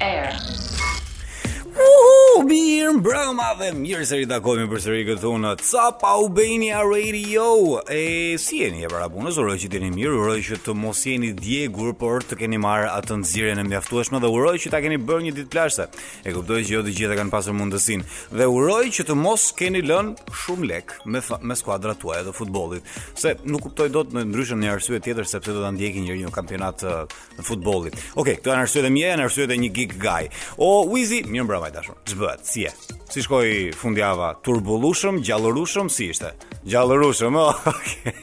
Air. Uhu, mirë mbrëma dhe mirë se ritakohemi përsëri këtu në Top Albania Radio E si jeni pra punës, uroj që t'jeni mirë, uroj që të mos jeni djegur Por të keni marrë atë nxirjen e mjaftueshme dhe uroj që ta keni bërë një ditë plazh se E kuptoj që jo të gjithë e kanë pasur mundësinë Dhe uroj që të mos keni lënë shumë lek me, me skuadrat tuaja të futbollit Se nuk kuptoj dot ndryshe një arsye tjetër sepse do ta ndiqni një kampionat futbollit. Okej, okay, këto janë arsyet e mia, janë arsyet e një geek guy. O Wizi, mirë mbrëma i dashur. Ç'bëhet? Si je? Si shkoi fundjava? Turbullushëm, gjallërushëm, si ishte? Gjallërushëm, oh, okay.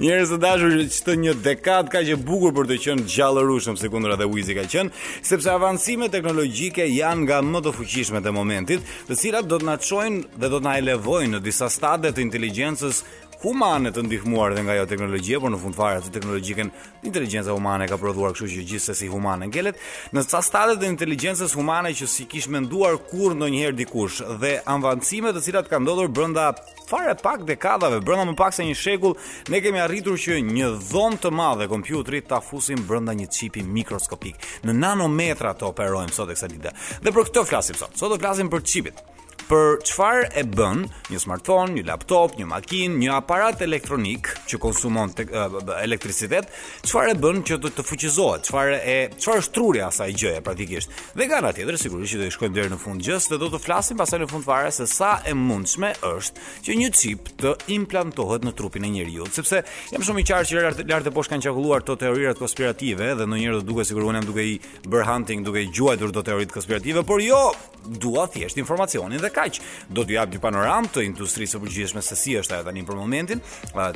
Njerëz të dashur, ç'është një dekadë kaq e bukur për të qenë gjallërushëm sikundra dhe Wizi ka qenë, sepse avancimet teknologjike janë nga më të fuqishmet e momentit, të cilat do të na çojnë dhe do të na elevojnë në disa stade të inteligjencës humane të ndihmuar dhe nga ajo teknologjike, por në fund fare atë teknologjikën Inteligjenca humane ka prodhuar kështu që gjithsesi humane ngelet në ca stade të inteligjencës humane që s'i kish menduar kurrë ndonjëherë dikush dhe avancime të cilat kanë ndodhur brenda fare pak dekadave, brenda më pak se një shekull, ne kemi arritur që një dhomë të madhe kompjuteri ta fusim brenda një çipi mikroskopik. Në nanometra të operojmë sot e kësaj dite. Dhe për këtë flasim sot. Sot do flasim për çipet. Për çfarë e bën një smartphone, një laptop, një makinë, një aparat elektronik që konsumon të, uh, elektricitet, çfarë e bën që të, të fuqizohet, çfarë e çfarë është truri i asaj gjëje praktikisht. Dhe nga ana tjetër sigurisht që do të shkojmë deri në fund të gjësë dhe do të flasim pastaj në fund fare se sa e mundshme është që një çip të implantohet në trupin e njeriut, sepse jam shumë i qartë që lart e poshtë kanë qarkulluar këto teorirat konspirative dhe ndonjëherë duket sikur unë jam duke i bërë hunting, duke i gjuajtur këto teoritë konspirative, por jo, Dua thjesht informacionin dhe kaq. Do t'ju jap një panoramë të industrisë së përgjithshme se si është ajo tani për momentin,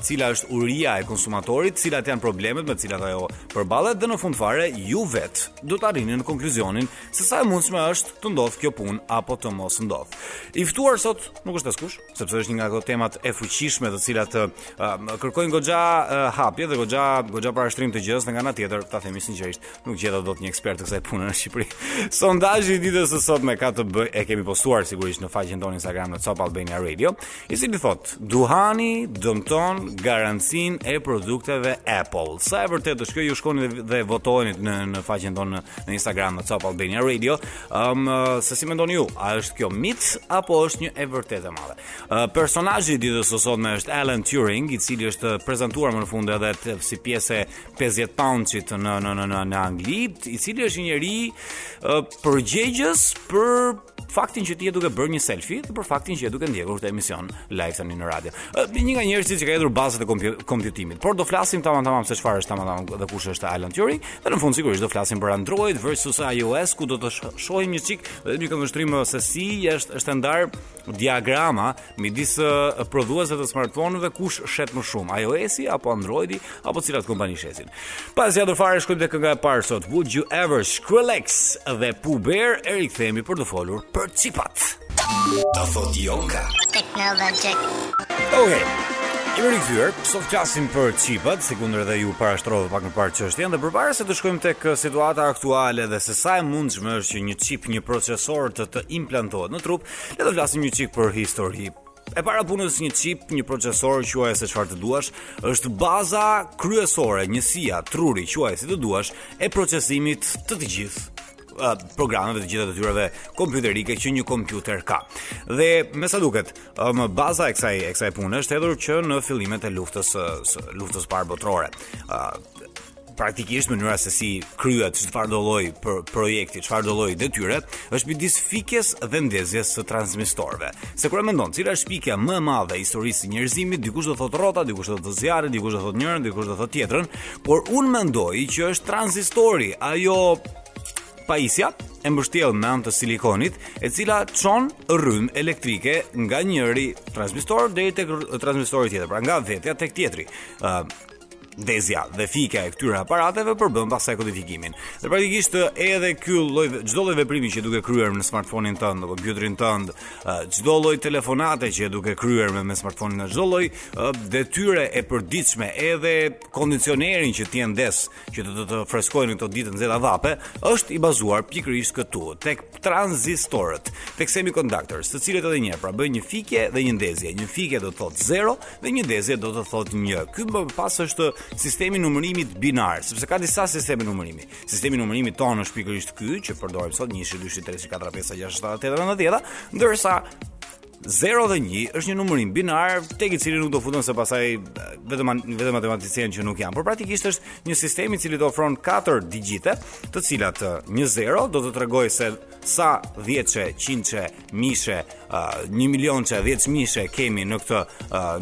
cila është uria e konsumatorit, cilat janë problemet me të cilat ajo përballet dhe në fund fare ju vetë do të arrini në konkluzionin se sa e mundshme është të ndodhë kjo punë apo të mos ndodhë. I ftuar sot nuk është askush, sepse është një nga ato temat e fuqishme të cilat uh, kërkojnë goxha uh, hapje dhe goxha goxha parashtrim të gjësë dhe nga ana tjetër, ta themi sinqerisht, nuk gjeta dot një ekspert të kësaj pune në Shqipëri. Sondazhi i ditës së sotme ka të bëjë e kemi postuar sigurisht në faqen tonë Instagram në Top Albania Radio, i cili thotë, "Duhani dëmton garancinë e produkteve Apple." Sa e vërtetë është kjo? Ju shkoni dhe, dhe votojeni në në faqen tonë në, në Instagram në Top Albania Radio. Um, se si mendoni ju, a është kjo mit apo është një e vërtetë e madhe? Uh, personazhi i ditës së sotme është Alan Turing, i cili është prezantuar më në fund edhe të, si pjesë e 50 poundit në në në në në Angli, i cili është një njeri uh, përgjegjës për faktin që ti je duke bërë një selfie dhe për faktin që je duke ndjekur këtë emision live tani në radio. Uh, një nga njerëzit që ka hedhur bazat e kompjutimit, por do flasim tamam tamam se çfarë është tamam tamam dhe kush është Alan Turing. Dhe në fund sigurisht do flasim për Android versus iOS ku do të shohim një çik dhe një këndvështrim uh, se si është është ndarë diagrama midis uh, prodhuesve të smartphone-eve kush shet më shumë, iOS-i apo Android-i apo cilat kompani shesin. Pa asnjë adhur fare shkojmë te kënga e parë sot, Would You Ever Skrillex dhe Poo Bear, e rikthemi për të folur për çipat. Ta thotë Jonka. Technologic. Okay. Jemi rikthyer, sot flasim për çipat, sikundër dhe ju parashtrova pak më parë çështjen dhe përpara se të shkojmë tek uh, situata aktuale dhe se sa e mundshme është që një çip, një procesor të të implantohet në trup, le të flasim një çik për historinë. E para e punës një çip, një procesor, quaje se çfarë të duash, është baza kryesore, njësia, truri, quaje si të duash, e procesimit të të gjithë programeve të gjitha detyrave kompjuterike që një kompjuter ka. Dhe me sa duket, më baza e kësaj e kësaj pune është hedhur që në fillimet e luftës së luftës së parë botërore. Praktikisht mënyra se si kryhet çfarë do lloj projekti, çfarë do lloj detyre, është midis fikjes dhe ndezjes së transmistorëve. Se kur e mendon, cila është pika më e madhe e historisë së njerëzimit, dikush do thotë rrota, dikush do thotë zjarri, dikush do thotë njërin, dikush do thotë tjetrën, Por unë mendoj që është tranzistori, ajo pajisja e mbështjellë me anë të silikonit, e cila çon rrymë elektrike nga njëri transmistor deri tek transmistori tjetër, pra nga vetja tek tjetri. Ë uh, ndezja dhe fikja e këtyre aparateve përbën pastaj kodifikimin. Dhe praktikisht edhe ky lloj çdo lloj veprimi që je duke kryer në smartphone-in tënd, në kompjuterin tënd, çdo lloj telefonate që je duke kryer me, me smartphone-in, çdo lloj detyre e përditshme edhe kondicionerin që ti e ndez që të të, të freskojë në këto ditë të nxehta vape, është i bazuar pikërisht këtu, tek tranzistorët, tek semiconductors, të cilët edhe një herë pra bëjnë një fikje dhe një ndezje. Një fikje do të thotë 0 dhe një ndezje do të thotë 1. Ky më pas është sistemi i numërimit binar, sepse ka disa sisteme numërimi. Sistemi i numërimit tonë është pikërisht ky që përdorim sot 1 2 3 4 5 6 7 8 9 10, ndërsa 0 dhe 1 është një numërim binar tek i cili nuk do futem se pastaj bëhem bëhem matematicien që nuk jam, por praktikisht është një sistem i cili të ofron 4 digjite, të cilat një 0 do të tregojë se sa dhjetëshe, qindëshe, mijëshe, 1 milionëshe, 10 mijëshe kemi në këtë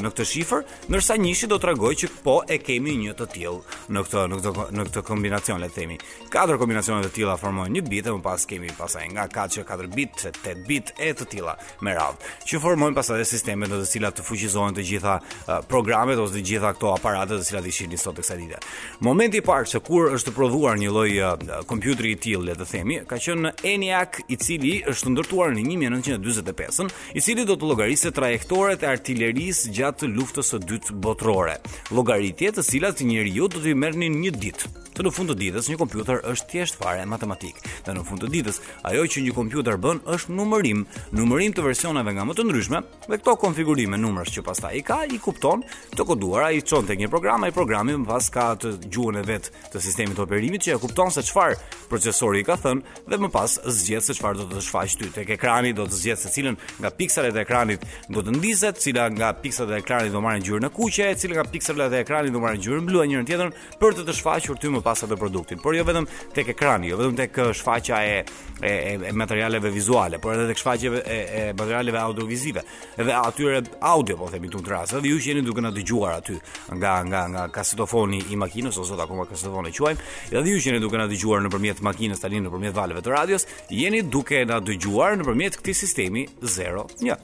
në këtë shifër, ndërsa njëshi do të tregojë që po e kemi një të tillë në këtë në këtë në këtë kombinacion le të themi. Katër kombinacione të tilla formojnë një bit e më pas kemi pastaj nga 4 që 4 bit, 8 bit e të tilla me radhë, që formojnë pastaj dhe sistemet në të cilat të fuqizohen të gjitha uh, programet ose të gjitha këto aparate të cilat i shihni sot e kësaj dite. Momenti i parë se kur është prodhuar një lloj uh, kompjuteri i tillë, le të themi, ka qenë ENIAC, i cili është ndërtuar në 1945-ën, i cili do të llogariste trajektoret e artilerisë gjatë luftës së dytë botërore. Llogaritje të cilat njeriut do t'i merrnin një ditë. Të në fund të ditës një kompjuter është thjesht fare matematik. Dhe në fund të ditës, ajo që një kompjuter bën është numërim, numërim të versioneve nga më të ndryshmet, dhe këto konfigurime numrash që pastaj i ka, i kupton, të koduara i çon tek një program, ai programi më pas ka të gjuhën e vet të sistemit të operimit që e kupton se çfarë procesori i ka thënë dhe më pas zgjedh se çfarë do të të shfaqë ty tek ekrani, do të zgjedh se cila nga pikselet e ekranit do të ndizet, cila nga pikselet e ekranit do marrë ngjyrën e kuqe, cila nga pikselet e ekranit do marrë ngjyrën blu, njërin tjetrën për të të shfaqur ty më pas atë produktin, por jo vetëm tek ekrani, jo vetëm tek shfaqja e e, e materialeve vizuale, por edhe tek shfaqja e, e materialeve audiovizive, edhe atyre audio po themi në këtë rast, edhe ju që jeni duke na dëgjuar aty nga nga nga kasetofoni i makinës ose sot akoma kasetofon e quajmë, edhe ju që jeni duke na dëgjuar nëpërmjet makinës tani nëpërmjet valëve të radios, jeni duke na dëgjuar nëpërmjet këtij sistemi 01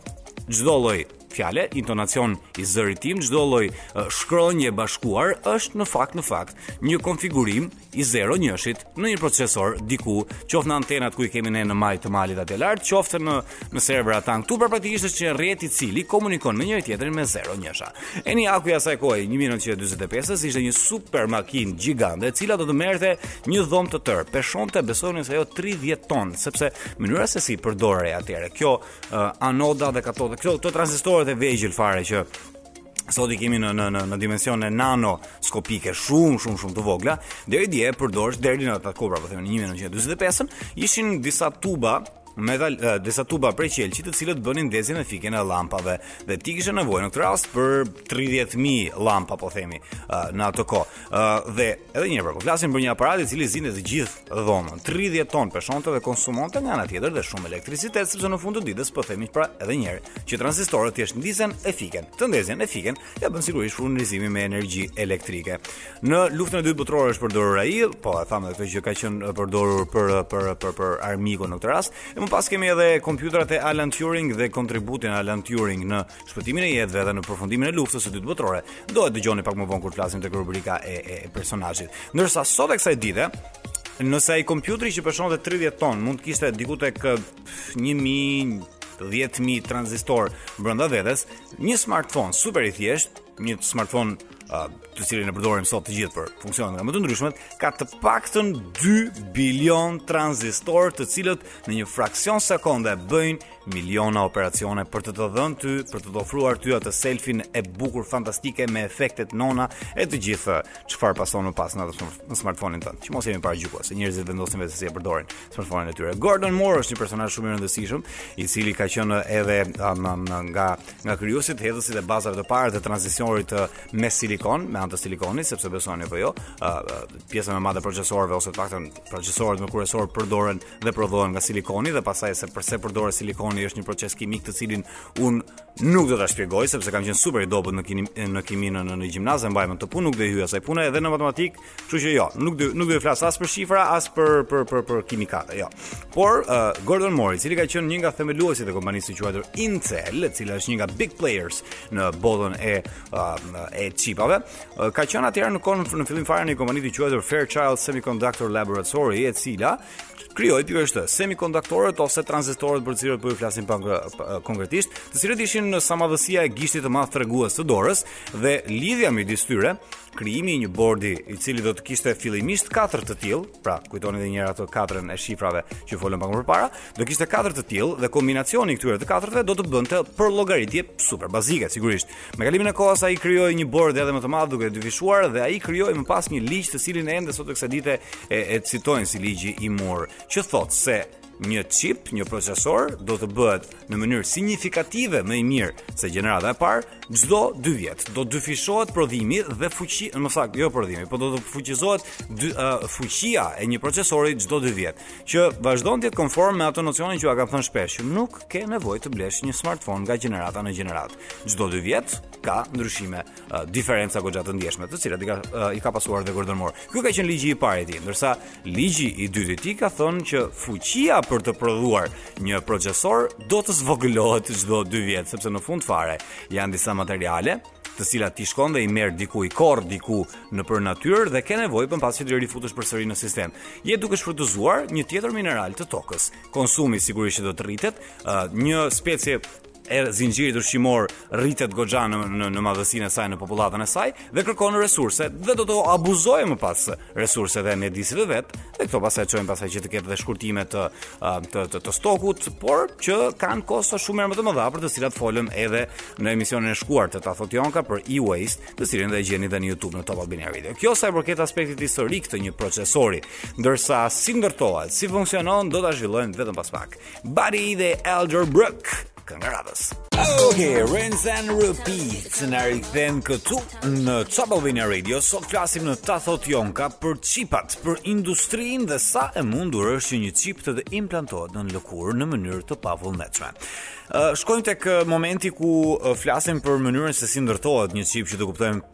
çdo lloj Fjale, intonacion i zërit tim, çdo lloj shkronje e bashkuar është në fakt në fakt një konfigurim i zero njëshit në një procesor diku, qoftë në antenat ku i kemi ne në majë të malit atje lart, qoftë në në serverat tanë këtu, pra praktikisht është një rrjet i cili komunikon me njëri tjetrin me zero njësha. Eniaku i asaj kohe i 1945-s ishte një super makinë gjigande, e cila do të merrte një dhomë të tërë. Peshonte besoni a jo 30 ton, sepse mënyra se si përdorej atëherë. Kjo uh, anoda dhe katoda. Këto këto tranzistorët e vegjël fare që sot i kemi në në në, në dimensione nanoskopike shumë shumë shumë të vogla deri dje përdorsh deri në ato kohëra po themi në 1945-ën ishin disa tuba me dal, uh, disa tuba prej qelqi të cilët bënin ndezjen e fikjen e llampave dhe ti kishe nevojë në këtë rast për 30000 llampa po themi uh, në atë kohë uh, dhe Edhe një herë pra, po flasim për një aparat i cili zinte të gjithë dhomën, 30 ton peshonte dhe konsumonte nga ana tjetër dhe shumë elektricitet, sepse në fund të ditës po themi pra edhe një herë që transistorët thjesht ndizen e fiken. Këtë ndezjen e fikjen, ia bën sigurisht furnizimi me energji elektrike. Në luftën e dytë botërore është përdorur ai, po e thamë dhe këtë që ka qenë përdorur për për për për armikun në këtë rast. E më pas kemi edhe kompjuterat e Alan Turing dhe kontributin e Alan Turing në shpëtimin e jetëve dhe në përfundimin e luftës së dytë botërore, do e dëgjoni pak më vonë kur të flasim tek rubrika e, e, e personazhit. Ndërsa sot e kësaj dite, nëse ai kompjuteri që peshonte 30 ton mund të kishte diku tek 1000 10.000 tranzistor brenda vetes, një smartphone super i thjeshtë, një smartphone uh, të cilin e përdorim sot të gjithë për funksione nga më të ndryshmet, ka të paktën 2 bilion tranzistor të cilët në një fraksion sekonde bëjnë Miliona operacione për të të dhënë ty, për të të ofruar ty atë selfin e bukur fantastike me efektet nona e të gjithë çfarë pason më pas në atë në smartphone-in tënd. Të mos jemi paragjykues se njerëzit vendosin vetë se si e përdorin smartphone-in e tyre. Gordon Moore është një personazh shumë i rëndësishëm, i cili ka qenë edhe um, um, nga nga krijuesit, hedhësit e bazave të para të tranzistorit me silikon, me anë të silikonit, sepse besoni apo jo, uh, uh, pjesa më e madhe e procesorëve ose të paktën procesorët më kryesorë përdoren dhe prodhohen nga silikoni dhe pastaj se përse përdoret silikoni është një proces kimik të cilin unë nuk do ta shpjegoj sepse kam qenë super i dobët në kimi, në kimi në në gjimnaz e mbaj mend këtë punë nuk do i hyj asaj pune edhe në matematikë, kështu që jo, nuk do nuk do të flas as për shifra as për për për për kimikate, jo. Por uh, Gordon Moore, i cili ka qenë një nga themeluesit e kompanisë së quajtur Intel, e cila është një nga big players në botën e uh, e çipave, Ka qenë atëherë në ko, në fillim fare në kompani të quajtur Fairchild Semiconductor Laboratory, e cila krijoi pikërisht semikonduktorët ose tranzistorët për të cilët po ju flasim pak konkretisht, të cilët ishin në sa madhësia e gishtit të madh tregues të dorës dhe lidhja midis tyre, krijimi i një bordi i cili do të kishte fillimisht katër të tillë, pra kujtoni edhe një herë ato katrën e shifrave që folëm pak më parë, do kishte katër të tillë dhe kombinacioni i këtyre të katërtve do të bënte përllogaritje super bazike sigurisht. Me kalimin e kohës ai krijoi një bord edhe më të madh duke e dyfishuar dhe ai krijoi më pas një ligj të cilin ende sot e kësaj dite e, e citojnë si ligji i Moore, që thotë se një chip, një procesor do të bëhet në mënyrë signifikative më i mirë se gjenerata e parë çdo 2 vjet. Do të dyfishohet prodhimi dhe fuqi, më saktë, jo prodhimi, por do të fuqizohet dy, uh, fuqia e një procesori çdo 2 vjet, që vazhdon të jetë konform me ato nocione që jua kam thënë shpesh, që nuk ke nevojë të blesh një smartphone nga gjenerata në gjeneratë. çdo 2 vjet ka ndryshime, uh, diferenca goxha të ndjeshme, të cilat i ka uh, i ka pasuar dhe Gordon Moore. Ky ka qenë ligji i parë i tij, ndërsa ligji i dytë i tij ka thënë që fuqia për të prodhuar një procesor do të zvogëlohet çdo 2 vjet, sepse në fund fare janë disa materiale të cilat ti shkon dhe i merr diku i korr diku nëpër natyrë dhe ke nevojë më pas që t'i rifutësh përsëri në sistem. Je duke shfrytëzuar një tjetër mineral të tokës. Konsumi sigurisht që do të rritet, uh, një specie e zinxhirit ushqimor rritet goxha në në, në madhësinë e saj në popullatën e saj dhe kërkon resurse dhe do të abuzojë më pas resurset e mjedisit të vet. Dhe këto pastaj çojnë pastaj që të ketë dhe shkurtime të të të, të stokut, por që kanë kosto shumë më të mëdha për të cilat folëm edhe në emisionin e shkuar të Ta thotë Jonka për e-waste, të cilin do e gjeni dhe në YouTube në Top Albania Radio. Kjo sa i përket aspektit historik të një procesori, ndërsa si ndërtohet, si funksionon, do ta zhvillojmë vetëm pas pak. Buddy dhe Elderbrook Kënga e radhës Ok, Rinse and Repeat Na rikthen këtu në Top Albania Radio Sot flasim në Ta thotë Jonka për çipat Për industrinë dhe sa e mundur është që një çip të të implantohet nën lëkurë Në mënyrë të pavullnetshme Shkojmë tek momenti ku flasim për mënyrën se si ndërtohet një çip që të kuptojmë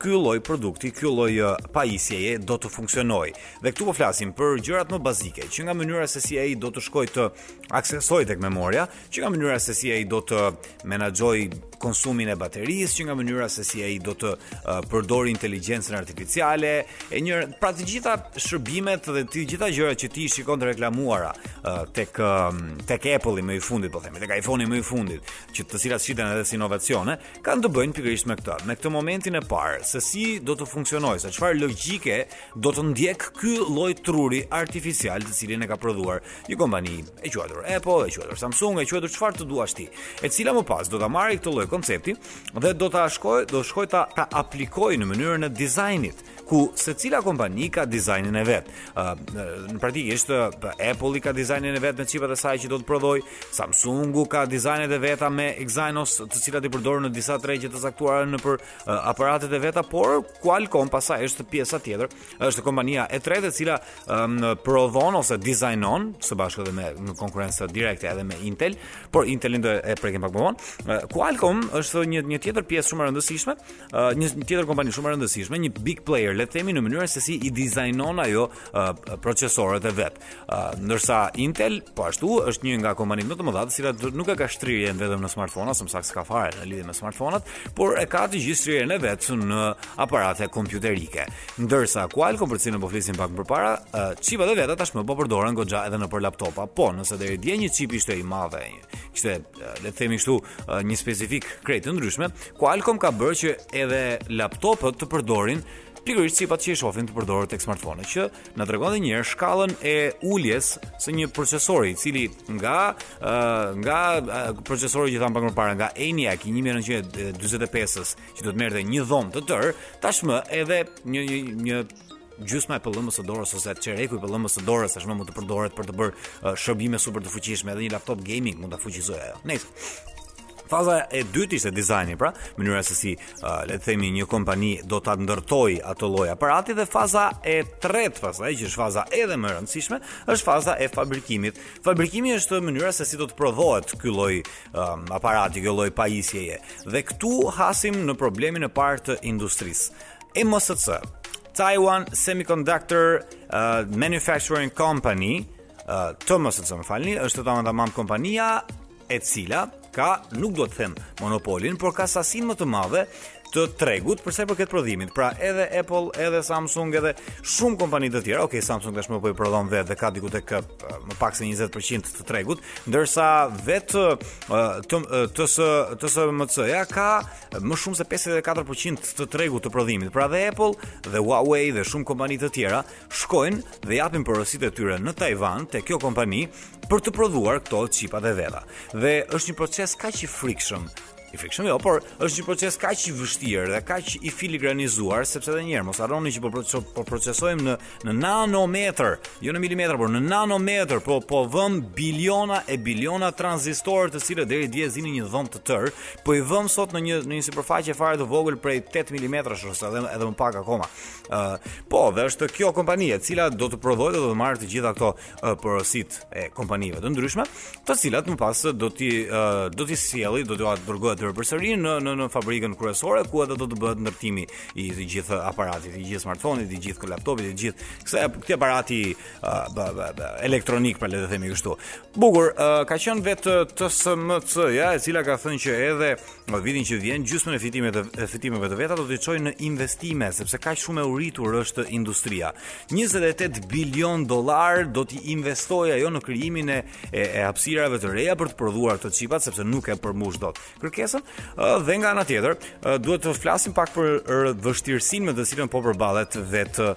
ky lloj produkti, ky lloj pajisjeje do të funksionojë. Dhe këtu po flasim për gjërat më bazike, që nga mënyra se si ai do të shkojë të aksesojë tek memoria, që nga mënyra se si ai do të menaxhojë konsumin e baterisë, që nga mënyra se si ai do të uh, përdorë inteligjencën artificiale, pra të gjitha shërbimet dhe të gjitha gjërat që ti shikon të reklamuara uh, tek uh, tek Apple-i më i fundit, po themi, tek iPhone-i më i fundit, që të cilat shiten edhe si inovacione, kanë të bëjnë pikërisht me këtë, me këtë momentin e parë, se si do të funksionojë, se çfarë logjike do të ndjekë ky lloj truri artificial të cilin e ka prodhuar një kompani e quajtur Apple, e quajtur Samsung, e quajtur çfarë të duash ti, e cila më pas do ta marrë këtë lloj koncepti dhe do ta shkojë, do të shkojë ta, ta aplikojë në mënyrën e dizajnit ku secila kompani ka dizajnin e vet. Ë në praktikisht Apple-i ka dizajnin e vet me çipat e saj që do të prodhojë, Samsung-u ka dizajnet e veta me Exynos, të cilat i përdorin në disa tregje të caktuara në për aparatet e veta, por Qualcomm pastaj është pjesa tjetër, është kompania e tretë e cila um, prodhon ose dizajnon së bashku edhe me në konkurrencë direkte edhe me Intel, por Intel-in do e prekim pak më vonë. Qualcomm është një një tjetër pjesë shumë e rëndësishme, Uh, një tjetër kompani shumë e rëndësishme, një big player, le të themi në mënyrën se si i dizajnon ajo uh, procesorët e vet. Uh, ndërsa Intel po ashtu është një nga kompanitë më të mëdha, të cilat nuk e ka shtrirjen vetëm në smartphone, ose më saktë s'ka fare në lidhje me smartphone-at, por e ka të gjithë shtrirjen e vet në aparate kompjuterike. Ndërsa Qualcomm për të cilën po flisnim pak më parë, uh, çipat e veta tashmë po përdoren goxha edhe nëpër laptopa. Po, nëse deri dje një çip ishte i madh ai, kishte le të themi kështu, një specifikë krejt të ndryshme, Qualcomm ka bërë që edhe laptopët të përdorin pikërisht çipat që i shohim të përdorur tek smartphone-et, që na tregon edhe një herë shkallën e uljes së një procesori, i cili nga uh, nga uh, procesori që thamë pak më parë, nga ENIAC i 1945-s, që do të merrte një dhomë të tërë, tashmë edhe një një, një gjysma e pëllëmbës së dorës ose çereku i pëllëmbës së dorës tashmë mund të përdoret për të bërë uh, shërbime super të fuqishme edhe një laptop gaming mund ta fuqizojë ajo. Nëse faza e dytë ishte dizajni, pra, mënyra se si, uh, le të themi, një kompani do ta ndërtojë atë lloj aparati dhe faza e tretë, pastaj që është faza edhe më e rëndësishme, është faza e fabrikimit. Fabrikimi është mënyra se si do të prodhohet ky lloj um, aparati, ky lloj pajisjeje. Dhe këtu hasim në problemin e parë të industrisë. TSMC, Taiwan Semiconductor uh, Manufacturing Company, uh, TSMC më falni, është të të tamam kompania e cila ka, nuk do të them monopolin, por ka sasinë më të madhe të tregut për sa i përket prodhimit. Pra edhe Apple, edhe Samsung, edhe shumë kompani të tjera. Okej, okay, Samsung tashmë po i prodhon vetë dhe ka diku tek më pak se 20% të tregut, ndërsa vetë TS TSMC-ja ka më shumë se 54% të tregut të prodhimit. Pra dhe Apple dhe Huawei dhe shumë kompani të tjera shkojnë dhe japin porositë e tyre në Tajvan te kjo kompani për të prodhuar këto çipat e veta. Dhe është një proces kaq i frikshëm I frikshëm jo, por është një proces kaq i vështirë dhe kaq i filigranizuar, sepse edhe një herë mos harroni që po, po procesojmë në Në nanometër, jo në milimetra, por në nanometër, po po vëm biliona e biliona tranzistorë të cilët deri dje zinin një dhomë të tërë, po i vëm sot në një në një sipërfaqe fare të vogël prej 8 milimetrash ose edhe edhe më pak akoma. Ë, uh, po, dhe është kjo kompani e cila do të prodhojë dhe do të marrë të gjitha këto porositë e kompanive të ndryshme, të cilat më pas do t'i do t'i sjelli, do t'ua dërgojë atyre përsëri në në në fabrikën kryesore ku edhe do të bëhet ndërtimi i të gjithë aparatit, i gjithë smartphone-it, i gjithë laptopit, i gjithë kësaj këtij aparati elektronik, pra le të themi kështu. Bukur, ka qenë vetë TSMC-ja, e cila ka thënë që edhe Në vitin që vjen, gjysmën e fitimeve të fitimeve të veta do t'i çojë në investime, sepse kaq shumë e uritur është industria. 28 bilion dollar do t'i investojë ajo në krijimin e e, e hapësirave të reja për të prodhuar këto çipat, sepse nuk e përmbush dot kërkesën. Dhe nga ana tjetër, duhet të flasim pak për vështirësinë me të cilën po përballet vetë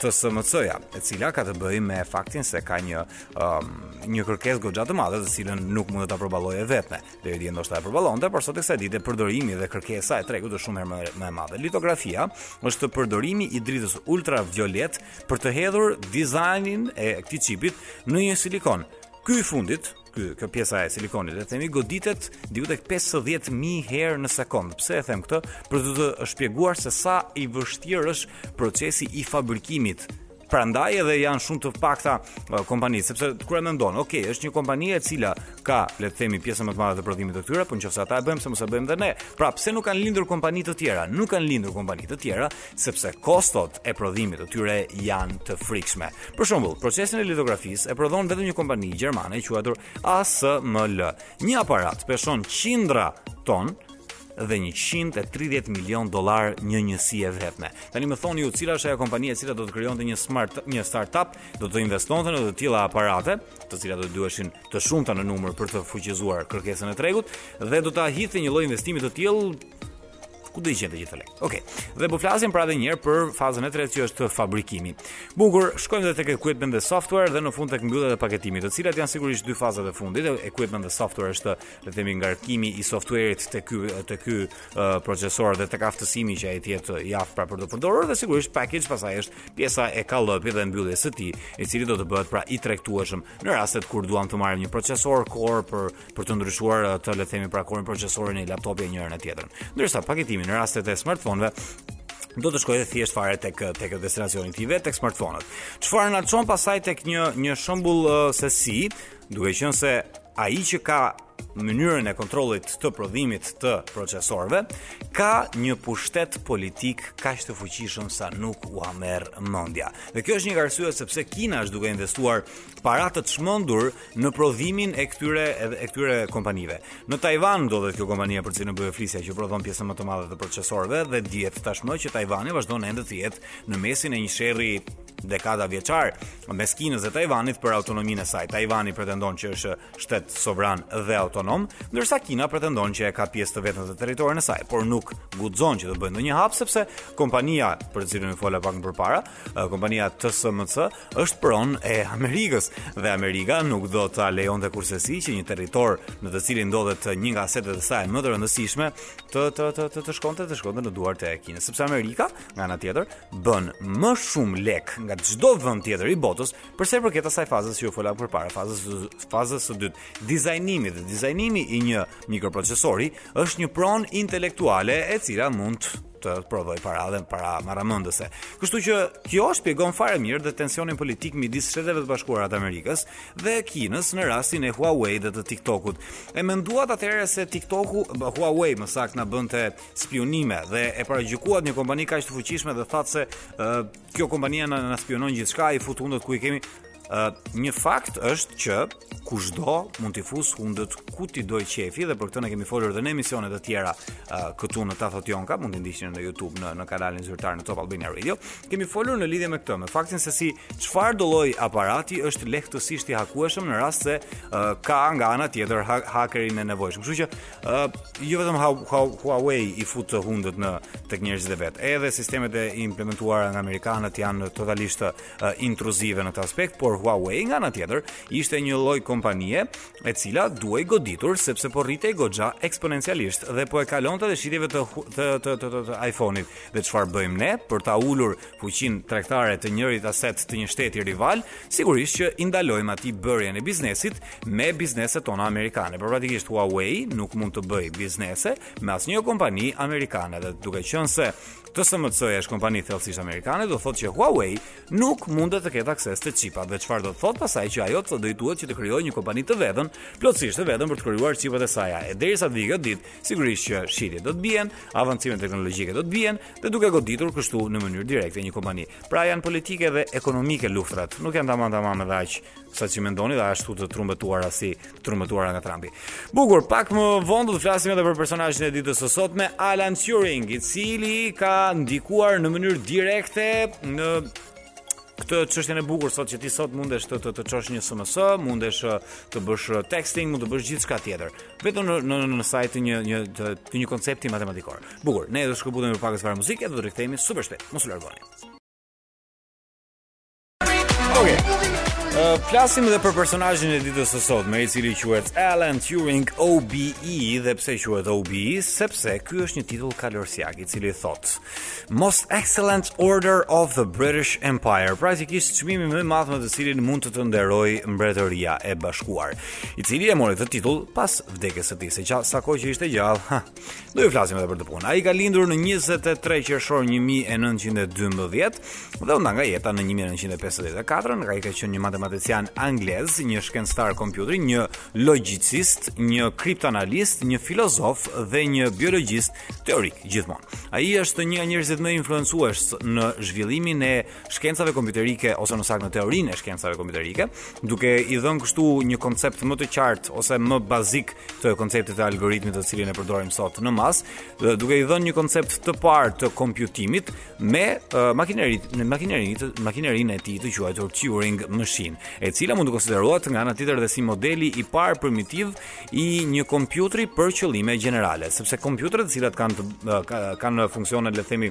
TSMC-ja, e cila ka të bëjë me faktin se ka një um, një kërkesë goxha të madhe, të cilën nuk mundet ta përballojë e vetme. deri dje ndoshta e përballonte, por sot e kësaj dite përdorimi dhe kërkesa e tregut është shumë herë më, më e madhe. Litografia është përdorimi i dritës ultraviolet për të hedhur dizajnin e këtij çipit në një silikon. Ky i fundit, ky kjo pjesa e silikonit, le të themi, goditet diku tek 50000 herë në sekond. Pse e them këtë? Për t'ju shpjeguar se sa i vështirë është procesi i fabrikimit Prandaj edhe janë shumë të pakta uh, kompanitë, sepse kur e mendon, ok, është një kompani e cila ka, le të themi, pjesën më të madhe të prodhimit të tyre, po në qoftë se ata e bëjnë, pse mos ta bëjmë dhe ne. Pra, pse nuk kanë lindur kompani të tjera? Nuk kanë lindur kompani të tjera sepse kostot e prodhimit të tyre janë të frikshme. Për shembull, procesin e litografisë e prodhon vetëm një kompani gjermane e quajtur ASML. Një aparat peshon qindra ton, dhe 130 milion dollar një njësi e vetme. Tani më thoni ju cila është ajo kompani e cila do të krijonte një smart një startup, do të investonte në të tilla aparate, të cilat do të duheshin të shumta në numër për të fuqizuar kërkesën e tregut dhe do ta hidhte një lloj investimi të tillë ku do i gjente gjithë lekë. Okej. Okay. Dhe po flasim pra edhe një herë për fazën e tretë që është fabrikimi. Bukur, shkojmë edhe tek equipment dhe software dhe në fund tek mbyllja e paketimit, të cilat janë sigurisht dy fazat e fundit. Equipment dhe software është le të themi ngarkimi i softuerit te ky te ky uh, procesor dhe tek aftësimi që ai të jetë i aftë pra për të përdorur dhe sigurisht package pasaj është pjesa e kallëpit dhe mbylljes së tij, i cili do të bëhet pra i tregtueshëm në rastet kur duam të marrim një procesor core për të ndryshuar të le të themi pra core-in procesorin e laptopit e njërën e tjetrën. Ndërsa paketimi në rastet e smartphone-ve do të shkojë thjesht fare tek tek destinacioni i tij vetë tek smartphone-ët. Çfarë na çon pasaj tek një një shembull uh, se si, duke qenë se Ai që ka mënyrën e kontrollit të prodhimit të procesorëve ka një pushtet politik kaq të fuqishëm sa nuk ua merr mendja. Dhe kjo është një nga arsyet sepse Kina është duke investuar para të çmendura në prodhimin e këtyre edhe e këtyre kompanive. Në Tajvan ndodhet kjo kompania për cilën po ju flisja që prodhon pjesën më të madhe të procesorëve dhe dihet tashmë që Tajvani vazhdon ende të jetë në mesin e një sherri dekada vjeçar mes Kinës dhe Tajvanit për autonominë e saj. Tajvani pretendon që është shtet sovran dhe autonom, ndërsa Kina pretendon që e ka pjesë të vetën të territorit të saj, por nuk guxon që të bëjë ndonjë hap sepse kompania për të cilën fola pak më përpara, kompania TSMC është pronë e Amerikës dhe Amerika nuk do ta lejonte kursesi që një territor në të cilin ndodhet një nga asetet e saj më të rëndësishme të të të të, të shkonte të shkonte në duart e Kinës, sepse Amerika nga ana tjetër, bën më shumë lek nga çdo vend tjetër i botës, për sa i përket asaj fazës që ju fola më përpara fazës fazës së dytë. Dizajnimi dhe dizajnimi i një mikroprocesori është një pronë intelektuale e cila mund të prodhojë para dhe para marramendëse. Kështu që kjo shpjegon fare mirë dhe tensionin politik midis Shteteve të Bashkuara të Amerikës dhe Kinës në rastin e Huawei dhe të TikTokut. E menduat atëherë se TikToku, Huawei më saktë na bënte spiunime dhe e paragjykuat një kompani kaq të fuqishme dhe thatë se uh, kjo kompania na, na spiunon gjithçka, i fut hundët ku i kemi. Uh, një fakt është që kushdo mund t'i fusë hundët ku t'i dojë qejfi dhe për këtë ne kemi folur edhe në emisionet e tjera uh, këtu në Ta thotë Jonka, mund t'i ndiqni në YouTube në në kanalin zyrtar në Top Albania Radio. Kemi folur në lidhje me këtë, me faktin se si çfarëdolloj aparati është lehtësisht i hakueshëm në rast se uh, ka nga ana tjetër ha hakerin e nevojshëm. Kështu që Uh, jo vetëm Huawei i fut hundët në tek njerëzit e vet. Edhe sistemet e implementuara nga amerikanët janë totalisht uh, intruzive në këtë aspekt, por Huawei nga ana tjetër ishte një lloj kompanie e cila duhej goditur sepse po rritej goxha eksponencialisht dhe po e kalonte dhe shitjeve të të të, të, të, të iPhone-it. Dhe çfarë bëjmë ne për ta ulur fuqinë tregtare të njërit aset të një shteti rival? Sigurisht që i ndalojmë atij bërjen e biznesit me bizneset tona amerikane. Por praktikisht Huawei nuk mund të bëjë biznese me asnjë kompani amerikane dhe duke qenë se TSMC-ja është kompani thellësisht amerikane, do thotë që Huawei nuk mund të ketë akses te çipat dhe çfarë do të thotë pasaj që ajo të drejtohet që të krijojë një kompani të vetën, plotësisht të vetën për të krijuar çipat e saj. E derisa të vijë ditë, sigurisht që shitjet do të bien, avancimet teknologjike do të bien dhe duke goditur kështu në mënyrë direkte një kompani. Pra janë politike dhe ekonomike luftrat, nuk janë tamam tamam edhe aq sa që mendoni dhe ashtu të trumbetuara si të trumbetuara nga Trumpi. Bukur, pak më vonë do të flasim edhe për personazhin e ditës së sotme, Alan Turing, i cili ka ndikuar në mënyrë direkte në këtë çështjen e bukur sot që ti sot mundesh të të, të çosh një SMS, mundesh uh, të bësh uh, texting, mund të bësh gjithçka tjetër. Vetëm në në në sajë të një një të, të një koncepti matematikor. Bukur, ne do të shkëputemi për pak çaste muzikë dhe do të rikthehemi super shpejt. Mos u largoni. Okej. Okay. Uh, flasim edhe për personazhin e ditës së sotme, i cili quhet Alan Turing OBE dhe pse quhet OBE? Sepse ky është një titull kalorsiak i cili thotë Most Excellent Order of the British Empire, praktikisht çmimi më i madh me të cilin mund të të nderojë Mbretëria e Bashkuar, i cili e mori këtë titull pas vdekjes së tij, se sa kohë që ishte gjallë. Do ju flasim edhe për të punë. Ai ka lindur në 23 qershor 1912 dhe u nda nga jeta në 1954. Ai ka qenë një matematician anglez, një shkencëtar kompjuteri, një logjicist, një kriptanalist, një filozof dhe një biologjist teorik gjithmonë. Ai është një nga njerëzit më influencues në zhvillimin e shkencave kompjuterike ose më saktë në teorinë e shkencave kompjuterike, duke i dhënë kështu një koncept më të qartë ose më bazik të konceptit të algoritmit të cilin e përdorim sot në masë, duke i dhënë një koncept të parë të kompjutimit me uh, makinerinë, makinerinë, makinerinë e tij të quajtur Turing machine, e cila mund të konsiderohet nga ana tjetër dhe si modeli i parë primitiv i një kompjuteri për qëllime gjenerale, sepse kompjuterët të cilat kanë kanë funksione le të themi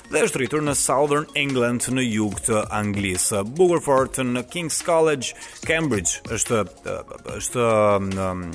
dhe është rritur në Southern England në jug të Anglisë. Bukur fort në King's College, Cambridge, është është um,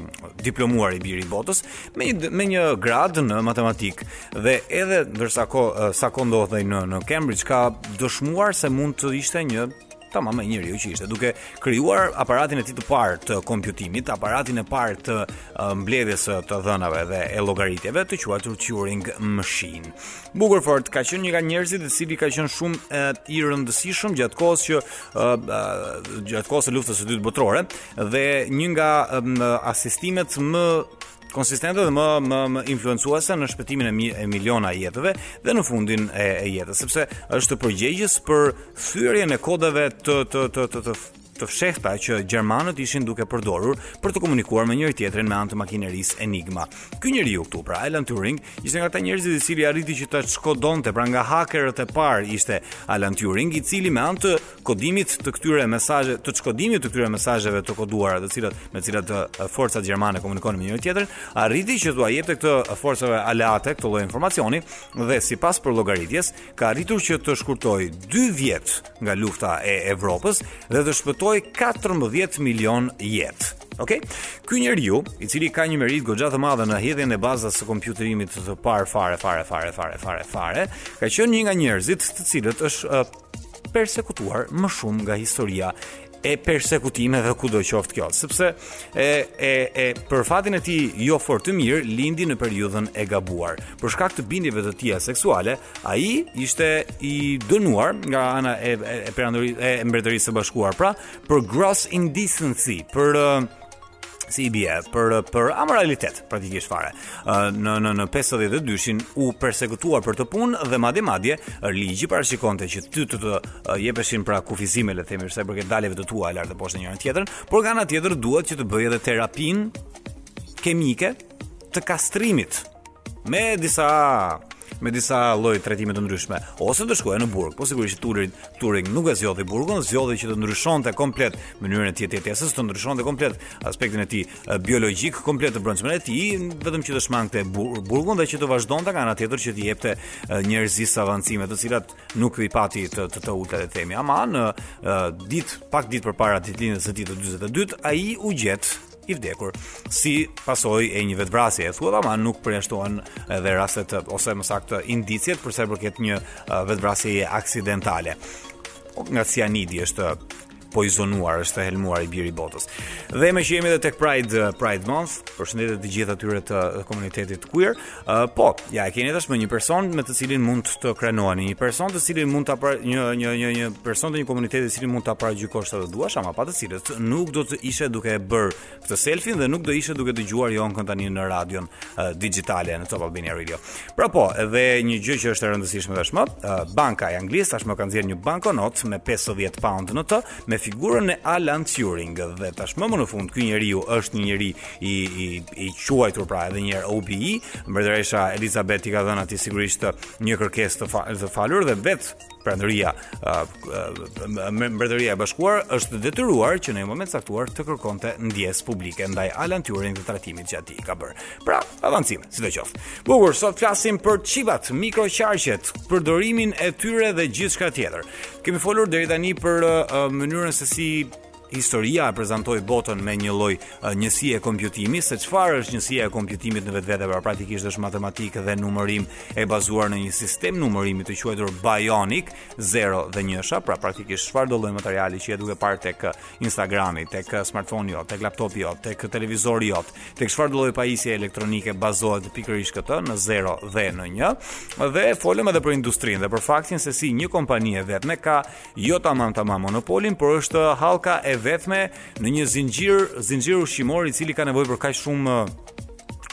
diplomuar i biri i botës me një me një gradë në matematikë dhe edhe ndërsa kohë, sa kohë ndodhej në në Cambridge ka dëshmuar se mund të ishte një tamam ai njeriu që ishte duke krijuar aparatin e tij të parë të kompjutimit, aparatin e parë të uh, mbledhjes së të dhënave dhe e llogaritjeve të quajtur Turing Machine. Bukur fort ka qenë një nga njerëzit i cili ka qenë shumë e, i rëndësishëm gjatë kohës që uh, uh, gjatë kohës së luftës së dytë botërore dhe një nga um, asistimet më konsistente dhe më më, më influencuese në shpëtimin e, mi, e miliona jetëve dhe në fundin e, e jetës, sepse është përgjegjës për thyerjen e kodeve të të të të, të të fshehta që gjermanët ishin duke përdorur për të komunikuar me njëri tjetrin me anë të makinerisë Enigma. Ky njeriu këtu, pra Alan Turing, ishte nga ata njerëzit i cili arriti që ta shkodonte, pra nga hakerët e parë ishte Alan Turing, i cili me anë të kodimit të këtyre mesazheve, të çkodimit të këtyre mesazheve të koduara, të cilat me të cilat forcat gjermane komunikonin me njëri-tjetrin, arriti që t'ua jepte këtë forcave aleate këtë lloj informacioni dhe sipas përllogaritjes ka arritur që të shkurtojë 2 vjet nga lufta e Evropës dhe të shpëtojë 14 milion jetë. Okej? Ky njeriu, i cili ka një meritë goxha të madhe në hedhjen e bazës së kompjuterimit të parë fare fare fare fare fare fare, ka qenë një nga njerëzit të cilët është persekutuar më shumë nga historia e persekutimeve kudo qoftë kjo, sepse e e e për fatin e tij jo fort të mirë lindi në periudhën e gabuar. Për shkak të bindjeve të tija seksuale, ai ishte i dënuar nga ana e e, e, e, e mbretërisë së bashkuar, pra për gross indecency, për si i bie për për amoralitet praktikisht fare. Në në në 52-shin u persekutuar për këtë punë dhe madje madje ligji parashikonte që ty të të jepeshin pra kufizime le të themi sa i përket daljeve të tua lart e poshtë njëra tjetra, por nga ana tjetër duhet që të bëje edhe terapinë kemike të kastrimit me disa me disa lloj trajtime të ndryshme, ose të shkoje në burg. Po sigurisht Turing, Turing nuk e zgjodhi burgun, zgjodhi që të ndryshonte komplet mënyrën e tij të jetesës, të ndryshonte komplet aspektin e tij biologjik, komplet të brendshmen e tij, vetëm që të shmangte burgun dhe që të vazhdonte nga ana tjetër që t'i jepte njerëzisë avancime, të cilat nuk i pati të të, të ulta le të themi. Ama në ditë pak ditë përpara ditëlindjes së tij të 42, ai u gjet i vdekur si pasojë e një vetvrasjeje. Thuhet ama nuk përjashtohen edhe rastet ose më saktë indiciet për sa i përket një uh, vetvrasjeje aksidentale. Nga cianidi është poizonuar, është helmuar i biri i botës. Dhe meqë jemi edhe tek Pride, uh, Pride Month, përshëndetje të gjithë atyre të komunitetit queer, Uh, po, ja e keni tashmë një person me të cilin mund të krenoheni, një person të cilin mund ta pra, një një një një person të një komuniteti të cilin mund ta paragjykosh sa të duash, ama pa të cilët nuk do të ishe duke e bërë këtë selfien dhe nuk do ishe duke dëgjuar Jonkën tani në radion uh, digjitale në Top Albania Radio. Pra po, edhe një gjë që është e rëndësishme tashmë, uh, banka e Anglisë tashmë ka nxjerrë një bankënotë me 50 pound në të me figurën e Alan Turing dhe tashmë më në fund ky njeriu është një njeri i i i quajtur pra edhe një herë OBE, mbretëresha Elizabeth i ka dhënë atij sigurisht një kërkesë të, fa, të falur dhe vetë Pranëria Mbretëria e Bashkuar është detyruar që në një moment të caktuar të kërkonte ndjesë publike ndaj Alan Turing dhe trajtimit që atij i ka bërë. Pra, avancime, sidoqoftë. Bukur, sot flasim për çipat, mikroqarqet, përdorimin e tyre dhe gjithçka tjetër. Kemi folur deri tani për uh, mënyrën se si Historia e prezantoi botën me një lloj njësie kompjutimi, se çfarë është njësia e kompjutimit në vetvete, pra praktikisht është matematikë dhe numërim e bazuar në një sistem numërimi të quajtur bajonik, zero dhe njësha, pra praktikisht çfarë do lloj materiali që je duke parë tek Instagrami, tek smartphone-i jot, tek laptopi jot, tek televizori jot, tek çfarë do lloj pajisje elektronike bazohet pikërisht këtë në zero dhe në një. Dhe folëm edhe për industrinë dhe për faktin se si një kompani e vetme ka jo tamam tamam monopolin, por është hallka e vetme në një zinxhir, zinxhir ushqimor i cili ka nevojë për kaq shumë